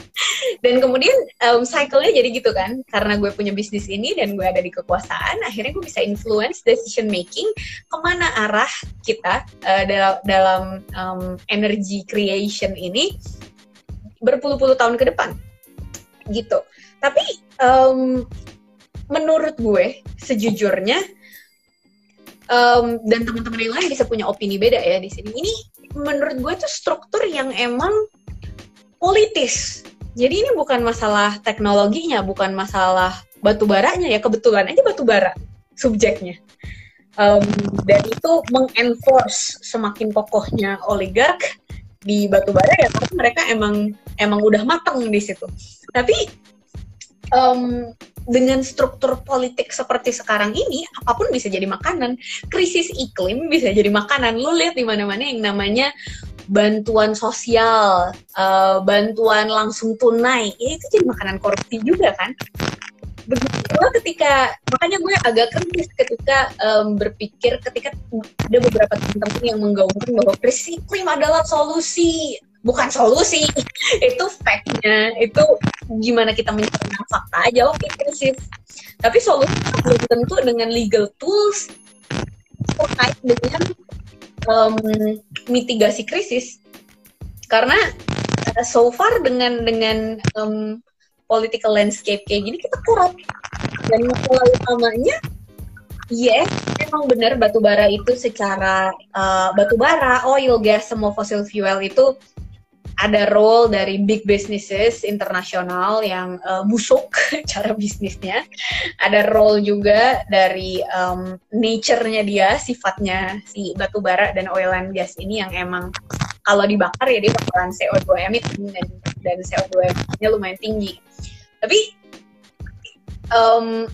[laughs] dan kemudian um, cycle-nya jadi gitu kan, karena gue punya bisnis ini dan gue ada di kekuasaan, akhirnya gue bisa influence decision making ke mana arah kita uh, dalam, dalam um, energy creation ini berpuluh-puluh tahun ke depan, gitu. Tapi um, menurut gue sejujurnya um, dan teman-teman yang lain bisa punya opini beda ya di sini. Ini menurut gue itu struktur yang emang politis. Jadi ini bukan masalah teknologinya, bukan masalah batu baranya ya kebetulan aja batu bara subjeknya. Um, dan itu mengenforce semakin kokohnya oligark di batu bara ya karena mereka emang emang udah matang di situ. Tapi um, dengan struktur politik seperti sekarang ini, apa pun bisa jadi makanan. Krisis iklim bisa jadi makanan. Lu lihat di mana-mana yang namanya bantuan sosial, uh, bantuan langsung tunai, ya itu jadi makanan korupsi juga kan. Begitu ketika makanya gue agak kritis ketika um, berpikir ketika ada beberapa teman-teman yang menggaungkan bahwa krisis iklim adalah solusi bukan solusi. [laughs] Itu fact-nya. Itu gimana kita mencari fakta aja. Oke okay, tapi solusi belum tentu dengan legal tools terkait dengan um, mitigasi krisis. Karena uh, so far dengan dengan um, political landscape kayak gini kita kurang. Dan masalah utamanya Yes, memang benar batu bara itu secara uh, batu bara, oil, gas, semua fossil fuel itu ada role dari big businesses internasional yang uh, busuk [laughs] cara bisnisnya. Ada role juga dari um, nature-nya dia, sifatnya si batu bara dan oil and gas ini yang emang kalau dibakar ya dia bakalan CO2 emit dan, dan CO2 nya lumayan tinggi. Tapi um,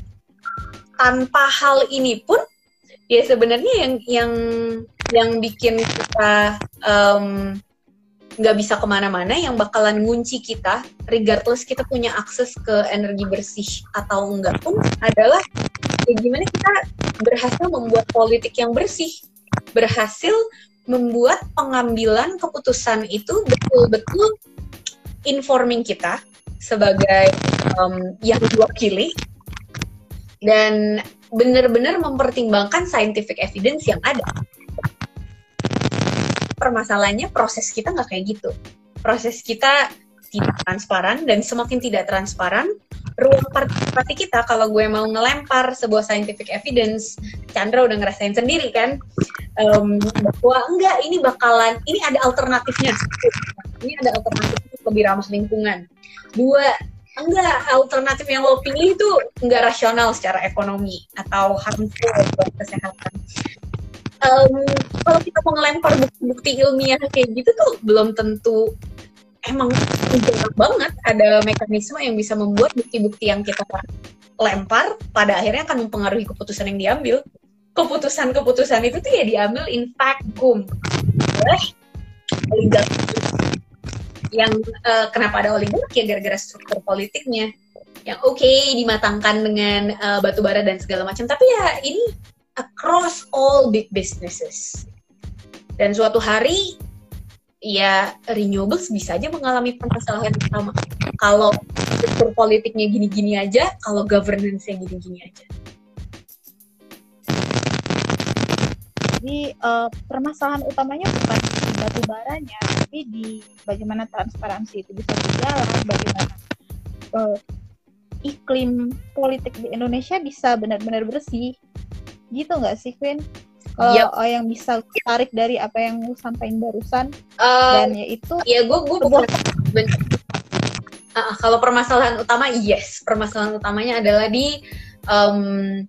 tanpa hal ini pun ya sebenarnya yang yang yang bikin kita nggak bisa ke mana-mana yang bakalan ngunci kita regardless kita punya akses ke energi bersih atau enggak pun adalah ya gimana kita berhasil membuat politik yang bersih berhasil membuat pengambilan keputusan itu betul-betul informing kita sebagai um, yang diwakili dan benar-benar mempertimbangkan scientific evidence yang ada. Permasalahannya proses kita nggak kayak gitu. Proses kita tidak transparan dan semakin tidak transparan, ruang partisipasi kita kalau gue mau ngelempar sebuah scientific evidence, Chandra udah ngerasain sendiri kan, um, bahwa enggak ini bakalan, ini ada alternatifnya, ini ada alternatif lebih ramah lingkungan. Dua, enggak alternatif yang lo pilih itu enggak rasional secara ekonomi atau harmful buat kesehatan. Um, kalau kita mau ngelempar bukti-bukti ilmiah kayak gitu tuh belum tentu emang jarang banget ada mekanisme yang bisa membuat bukti-bukti yang kita lempar pada akhirnya akan mempengaruhi keputusan yang diambil. Keputusan-keputusan itu tuh ya diambil in vacuum oleh yang uh, kenapa ada oligarki? Ya gara-gara struktur politiknya. Yang oke okay, dimatangkan dengan uh, batu bara dan segala macam. Tapi ya ini across all big businesses. Dan suatu hari ya renewables bisa aja mengalami permasalahan sama. Kalau struktur politiknya gini-gini aja kalau governance-nya gini-gini aja. Jadi uh, permasalahan utamanya bukan batu baranya tapi di bagaimana transparansi itu bisa berjalan bagaimana uh, iklim politik di Indonesia bisa benar-benar bersih gitu nggak sih Queen kalau yep. oh, yang bisa tarik dari apa yang lu sampaikan barusan uh, dan yaitu ya gue gue bukan uh, kalau permasalahan utama yes permasalahan utamanya adalah di um,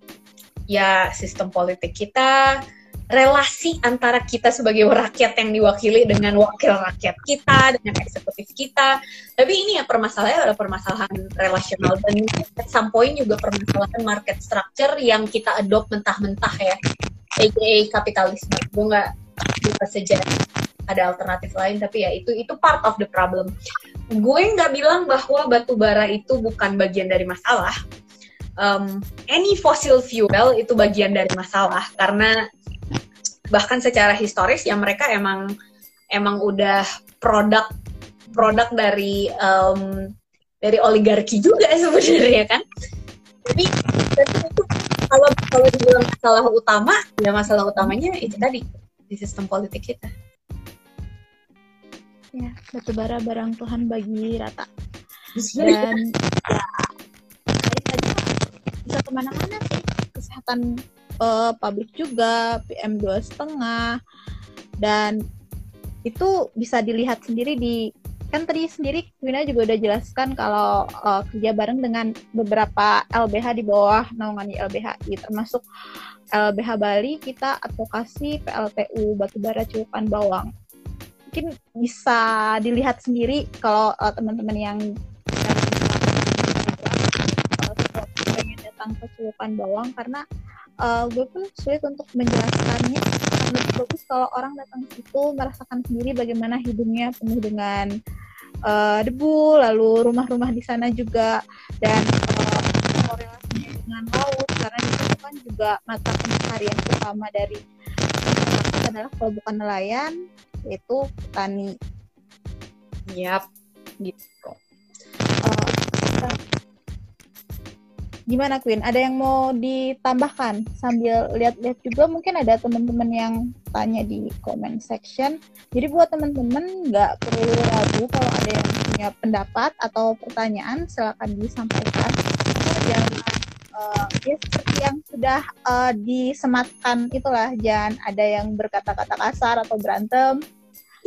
ya sistem politik kita relasi antara kita sebagai rakyat yang diwakili dengan wakil rakyat kita, dengan eksekutif kita. Tapi ini ya permasalahannya adalah permasalahan relasional dan at some point juga permasalahan market structure yang kita adopt mentah-mentah ya, aka kapitalisme. Gue nggak bisa saja ada alternatif lain, tapi ya itu itu part of the problem. Gue nggak bilang bahwa batu bara itu bukan bagian dari masalah. Um, any fossil fuel itu bagian dari masalah. Karena bahkan secara historis ya mereka emang emang udah produk produk dari um, dari oligarki juga [laughs] sebenarnya kan. Tapi, itu kalau kalau dibilang masalah utama ya masalah utamanya itu tadi di sistem politik kita. Ya batu bara barang Tuhan bagi rata. [laughs] Dan ya bisa ke mana-mana sih. Kesehatan uh, publik juga PM dua setengah. Dan itu bisa dilihat sendiri di kan tadi sendiri Wina juga udah jelaskan kalau uh, kerja bareng dengan beberapa LBH di bawah naungan LBHI termasuk LBH Bali kita advokasi PLTU Batubara Cukupan Bawang. Mungkin bisa dilihat sendiri kalau uh, teman-teman yang ke Cukupan Bawang karena uh, gue pun sulit untuk menjelaskannya lebih bagus kalau orang datang ke situ merasakan sendiri bagaimana hidungnya penuh dengan uh, debu lalu rumah-rumah di sana juga dan uh, korelasinya dengan laut karena di kan juga mata pencaharian utama dari adalah kalau bukan nelayan yaitu petani. Yap, gitu. Gimana Queen? Ada yang mau ditambahkan sambil lihat-lihat juga mungkin ada teman-teman yang tanya di comment section. Jadi buat teman-teman nggak perlu ragu kalau ada yang punya pendapat atau pertanyaan silakan disampaikan. Jangan uh, ya seperti yang sudah uh, disematkan itulah jangan ada yang berkata-kata kasar atau berantem.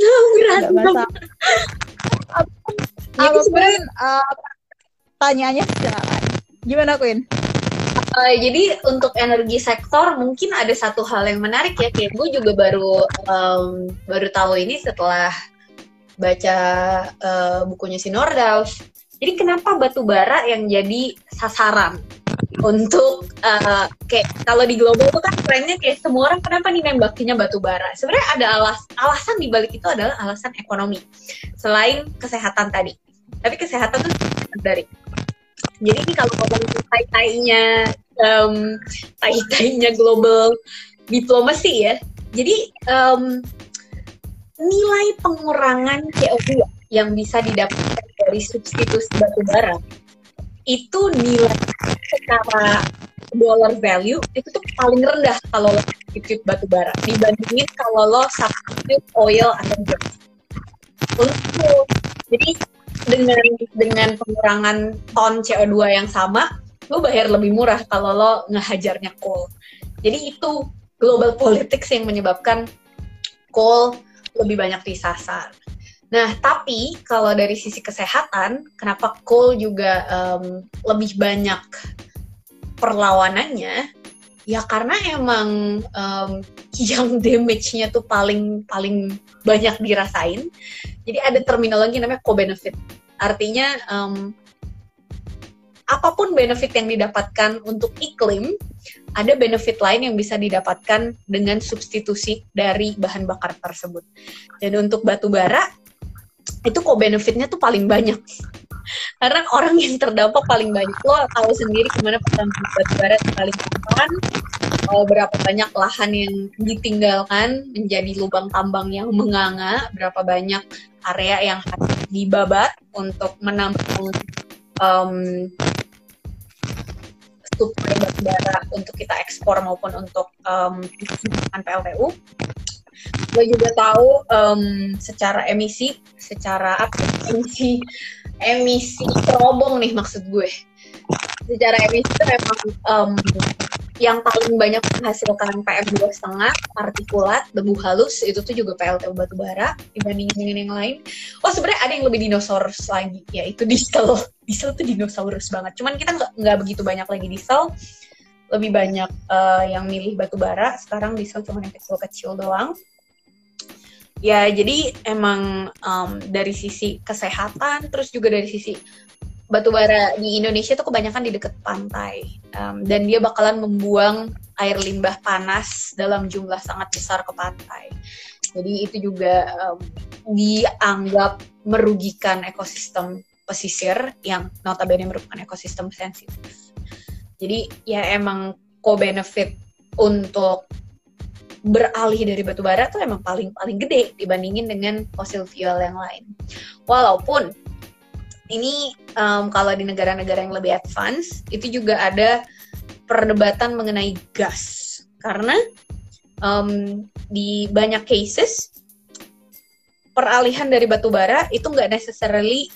[laughs] berantem. Apa pun, uh, pertanyaannya silakan Gimana Queen? Uh, jadi untuk energi sektor mungkin ada satu hal yang menarik ya, kayak gue juga baru um, baru tahu ini setelah baca uh, bukunya si Nordhaus. Jadi kenapa batu bara yang jadi sasaran untuk uh, kayak kalau di global tuh kan trennya kayak semua orang kenapa nih nembakinya batu bara. Sebenarnya ada alas alasan di balik itu adalah alasan ekonomi. Selain kesehatan tadi. Tapi kesehatan tuh dari. Jadi ini kalau ngomong tai-tainya um, tai-tainya global diplomasi ya. Jadi um, nilai pengurangan CO2 yang bisa didapatkan dari substitusi batu bara itu nilai secara dollar value itu tuh paling rendah kalau lo substitute batu bara dibandingin kalau lo substitute oil atau gas. Untuk jadi dengan dengan pengurangan ton CO2 yang sama, lo bayar lebih murah kalau lo ngehajarnya coal. Jadi itu global politics yang menyebabkan coal lebih banyak disasar. Nah, tapi kalau dari sisi kesehatan, kenapa coal juga um, lebih banyak perlawanannya? Ya karena emang um, yang [laughs] damage-nya tuh paling paling banyak dirasain. Jadi ada terminologi namanya co-benefit. Artinya um, apa pun benefit yang didapatkan untuk iklim, ada benefit lain yang bisa didapatkan dengan substitusi dari bahan bakar tersebut. Dan untuk batu bara, itu kok benefitnya tuh paling banyak karena orang yang terdampak paling banyak lo tahu sendiri gimana pertambangan batu bara paling uh, berapa banyak lahan yang ditinggalkan menjadi lubang tambang yang menganga berapa banyak area yang harus dibabat untuk menampung um, suplai batu bara untuk kita ekspor maupun untuk um, PLTU gue juga tahu um, secara emisi secara apa emisi emisi. Terobong nih maksud gue. Secara emisi itu memang um, yang paling banyak menghasilkan PM2 setengah partikulat debu halus itu tuh juga PLTU batu bara dibandingin dengan yang lain. Oh sebenarnya ada yang lebih dinosaurus lagi. Yaitu diesel. [laughs] Diesel tuh dinosaurus banget. Cuman kita nggak begitu banyak lagi diesel. Lebih banyak uh, yang milih batu bara. Sekarang diesel cuma yang kecil-kecil doang ya jadi emang um, dari sisi kesehatan terus juga dari sisi batu bara di Indonesia tuh kebanyakan di dekat pantai. Um, dan dia bakalan membuang air limbah panas dalam jumlah sangat besar ke pantai. Jadi itu juga um, dianggap merugikan ekosistem pesisir yang notabene merupakan ekosistem sensitif. Jadi ya emang co-benefit untuk beralih dari batu bara tuh emang paling paling gede dibandingin dengan fossil fuel yang lain. Walaupun ini um, kalau di negara-negara yang lebih advance itu juga ada perdebatan mengenai gas karena um, di banyak cases peralihan dari batu bara itu nggak necessarily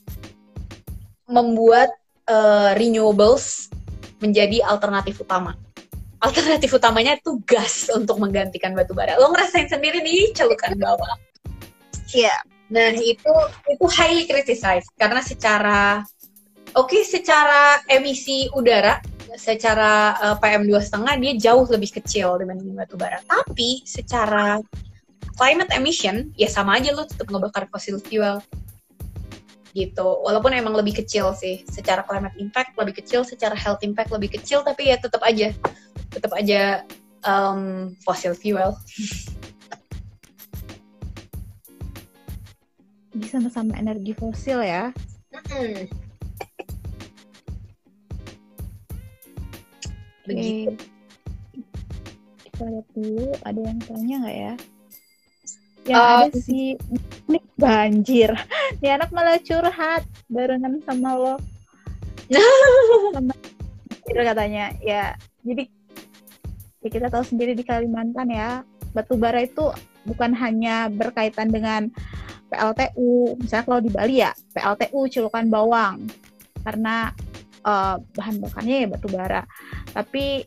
membuat uh, renewables menjadi alternatif utama. Alternatif utamanya itu gas untuk menggantikan batu bara. Lo ngerasain sendiri di celukan bawah. Iya. Yeah. Nah itu itu highly criticized karena secara oke okay, secara emisi udara secara uh, PM setengah dia jauh lebih kecil dibanding batu bara. Tapi secara climate emission ya sama aja lo tetap ngebakar fossil fuel gitu walaupun emang lebih kecil sih secara climate impact lebih kecil secara health impact lebih kecil tapi ya tetap aja tetap aja um, fossil fuel Bisa sama-sama energi fosil ya hmm. Oke. Kita lihat dulu ada yang tanya nggak ya? Yang uh, ada sih ini banjir. [laughs] Nih anak malah curhat barengan sama lo. [laughs] sama katanya. Ya, jadi ya kita tahu sendiri di Kalimantan ya, batu bara itu bukan hanya berkaitan dengan PLTU, misalnya kalau di Bali ya PLTU celukan bawang karena uh, bahan bakarnya ya batu bara. Tapi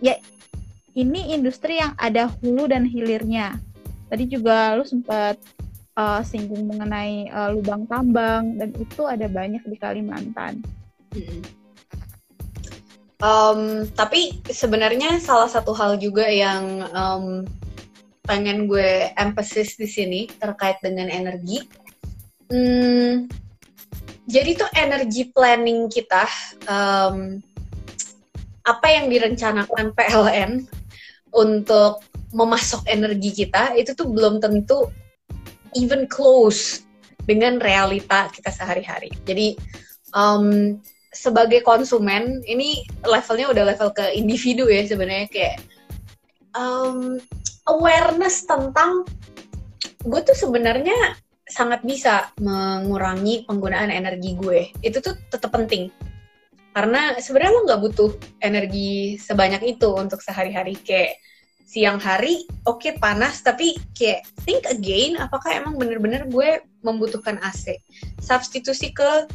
ya ini industri yang ada hulu dan hilirnya tadi juga lu sempat uh, singgung mengenai uh, lubang tambang dan itu ada banyak di Kalimantan. Hmm. Um, tapi sebenarnya salah satu hal juga yang um, pengen gue emphasis di sini terkait dengan energi. Hmm, jadi tuh energi planning kita um, apa yang direncanakan PLN untuk memasok energi kita itu tuh belum tentu even close dengan realita kita sehari-hari. Jadi um, sebagai konsumen ini levelnya udah level ke individu ya sebenarnya kayak um, awareness tentang gue tuh sebenarnya sangat bisa mengurangi penggunaan energi gue. Itu tuh tetap penting. Karena sebenarnya lo nggak butuh energi sebanyak itu untuk sehari-hari. Kayak siang hari, oke okay, panas, tapi kayak think again, apakah emang bener-bener gue membutuhkan AC? Substitusi ke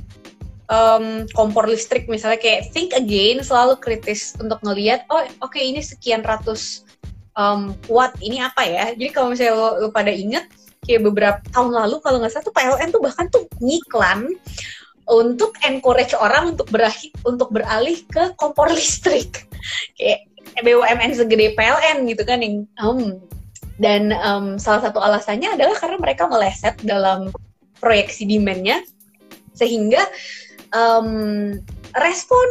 um, kompor listrik misalnya kayak think again, selalu kritis untuk ngelihat, oh oke okay, ini sekian ratus um, watt, ini apa ya? Jadi kalau misalnya lo, lo pada inget, kayak beberapa tahun lalu kalau nggak salah tuh PLN tuh bahkan tuh ngiklan untuk encourage orang untuk beralih untuk beralih ke kompor [laughs] listrik kayak BUMN segede PLN gitu kan yang um, dan um, salah satu alasannya adalah karena mereka meleset dalam proyeksi demandnya sehingga um, respon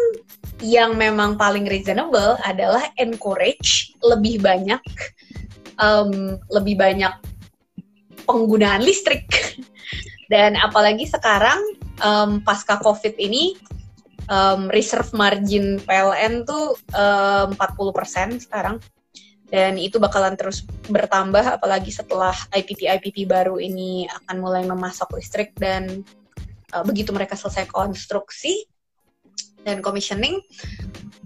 yang memang paling reasonable adalah encourage lebih banyak um, lebih banyak penggunaan listrik. [laughs] Dan apalagi sekarang um, pasca COVID ini um, reserve margin PLN tuh um, 40% sekarang. Dan itu bakalan terus bertambah apalagi setelah IPP-IPP baru ini akan mulai memasok listrik dan uh, begitu mereka selesai konstruksi dan commissioning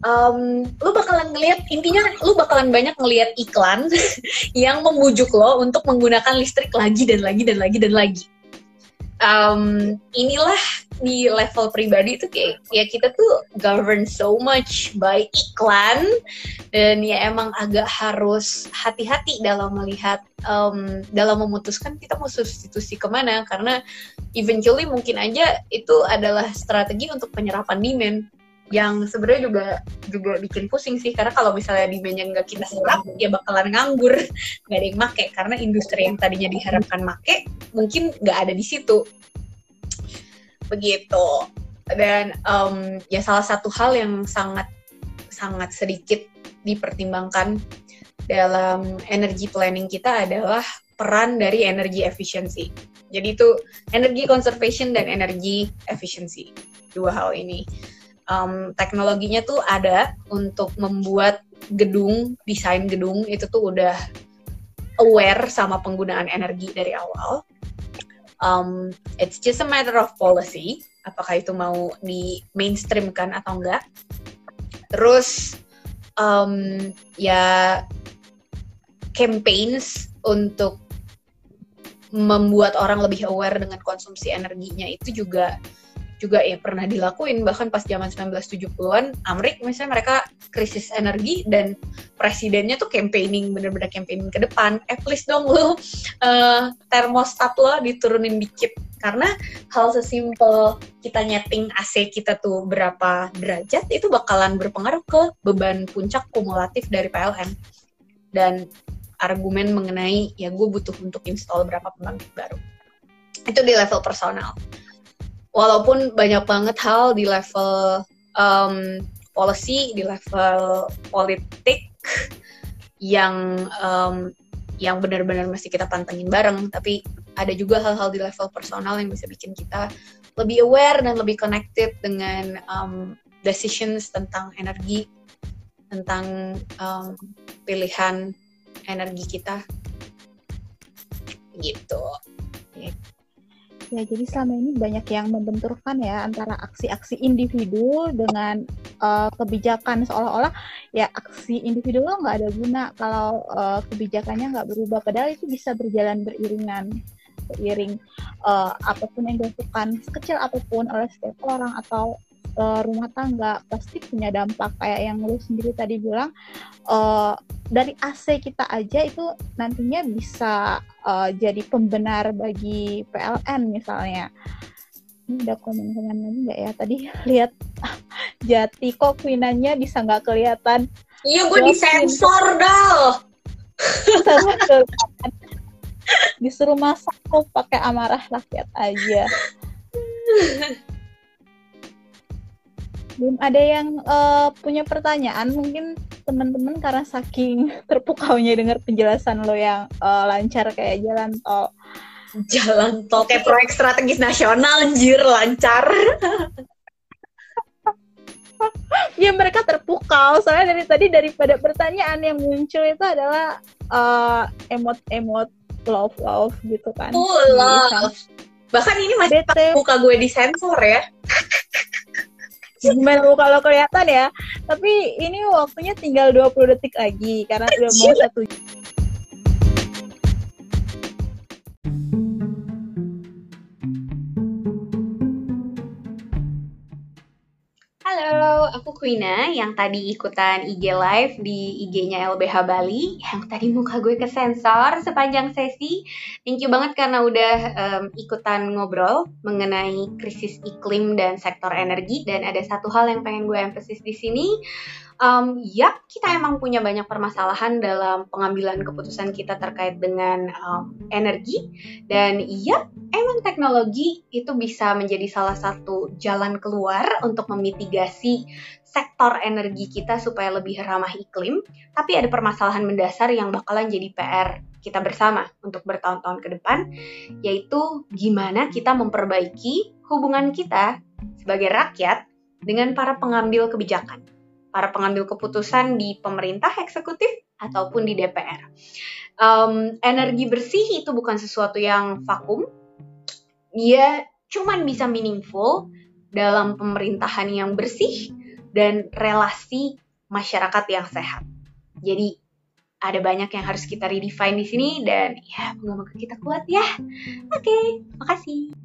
um, lu bakalan ngelihat intinya lu bakalan banyak ngelihat iklan [laughs] yang membujuk lo untuk menggunakan listrik lagi dan lagi dan lagi dan lagi. Um, inilah di level pribadi tuh kayak ya kita tuh govern so much by iklan. Dan ya emang agak harus hati-hati dalam melihat um, dalam memutuskan kita mau substitusi ke mana. Karena eventually mungkin aja itu adalah strategi untuk penyerapan demand yang sebenarnya juga juga bikin pusing sih. Karena kalau misalnya demandnya nggak kita serap ya bakalan nganggur. [laughs] Nggak ada yang make. Karena industri yang tadinya diharapkan make mungkin nggak ada di situ. Begitu. Dan um, ya salah satu hal yang sangat sangat sedikit dipertimbangkan dalam energy planning kita adalah peran dari energy efficiency. Jadi itu energy conservation dan energy efficiency. Dua hal ini um, teknologinya tuh ada untuk membuat gedung, desain gedung itu tuh udah aware sama penggunaan energi dari awal. Um, it's just a matter of policy, apakah itu mau di mainstream kan atau enggak. Terus um, ya campaigns untuk membuat orang lebih aware dengan konsumsi energinya itu juga juga ya pernah dilakuin. Bahkan pas zaman 1970-an Amrik misalnya mereka krisis energi dan presidennya tuh campaigning bener-bener campaigning ke depan. Eh please dong [laughs] lo uh, termostat lo diturunin dikit. Karena hal sesimpel kita nyeting AC kita tuh berapa derajat itu bakalan berpengaruh ke beban puncak kumulatif dari PLN dan argumen mengenai ya gue butuh untuk install berapa pembangkit baru. Itu di level personal walaupun banyak banget hal di level um, policy, di level politik yang um, yang benar-benar masih kita pantengin bareng, tapi ada juga hal-hal di level personal yang bisa bikin kita lebih aware dan lebih connected dengan um, decisions tentang energi, tentang um, pilihan energi kita, gitu. Ya, jadi selama ini banyak yang membenturkan ya antara aksi-aksi individu dengan uh, kebijakan seolah-olah ya aksi individu lo nggak ada guna kalau uh, kebijakannya nggak berubah. Padahal itu bisa berjalan beriringan beriring uh, apa pun yang dilakukan sekecil apa pun oleh setiap orang atau uh, rumah tangga pasti punya dampak. Kayak yang lu sendiri tadi bilang uh, dari AC kita aja itu nantinya bisa uh, jadi pembenar bagi PLN misalnya. Ini udah komen-komen lagi nggak ya? Tadi [laughs] lihat jati kok kuinannya bisa nggak kelihatan? Iya gue disensor dal disuruh masak kok pakai amarah rakyat aja [laughs] belum ada yang uh, punya pertanyaan mungkin teman-teman karena saking [laughs] terpukaunya dengar penjelasan lo yang uh, lancar kayak jalan tol. Jalan tol kayak proyek strategis nasional anjir lancar. [laughs] Ya mereka terpukau. Soalnya dari tadi daripada pertanyaan yang muncul itu adalah uh, emot-emot love love gitu kan. Oh, love. Bahkan ini masih buka gue di sensor ya gimana kalau kelihatan ya. Tapi ini waktunya tinggal 20 detik lagi karena udah mau satu Halo, aku Quina yang tadi ikutan IG Live di IG-nya LBH Bali. Yang tadi muka gue ke sensor sepanjang sesi. Thank you banget karena udah um, ikutan ngobrol mengenai krisis iklim dan sektor energi. Dan ada satu hal yang pengen gue emphasis di sini um, ya kita emang punya banyak permasalahan dalam pengambilan keputusan kita terkait dengan um, energi. Dan ya emang teknologi itu bisa menjadi salah satu jalan keluar untuk memitigasi sektor energi kita supaya lebih ramah iklim. Tapi ada permasalahan mendasar yang bakalan jadi PR kita bersama untuk bertahun-tahun ke depan yaitu gimana kita memperbaiki hubungan kita sebagai rakyat dengan para pengambil kebijakan para pengambil keputusan di pemerintah eksekutif ataupun di DPR. Um, energi bersih itu bukan sesuatu yang vakum, dia cuman bisa meaningful dalam pemerintahan yang bersih dan relasi masyarakat yang sehat. Jadi ada banyak yang harus kita redefine di sini dan ya moga-moga kita kuat ya. Oke, okay, makasih.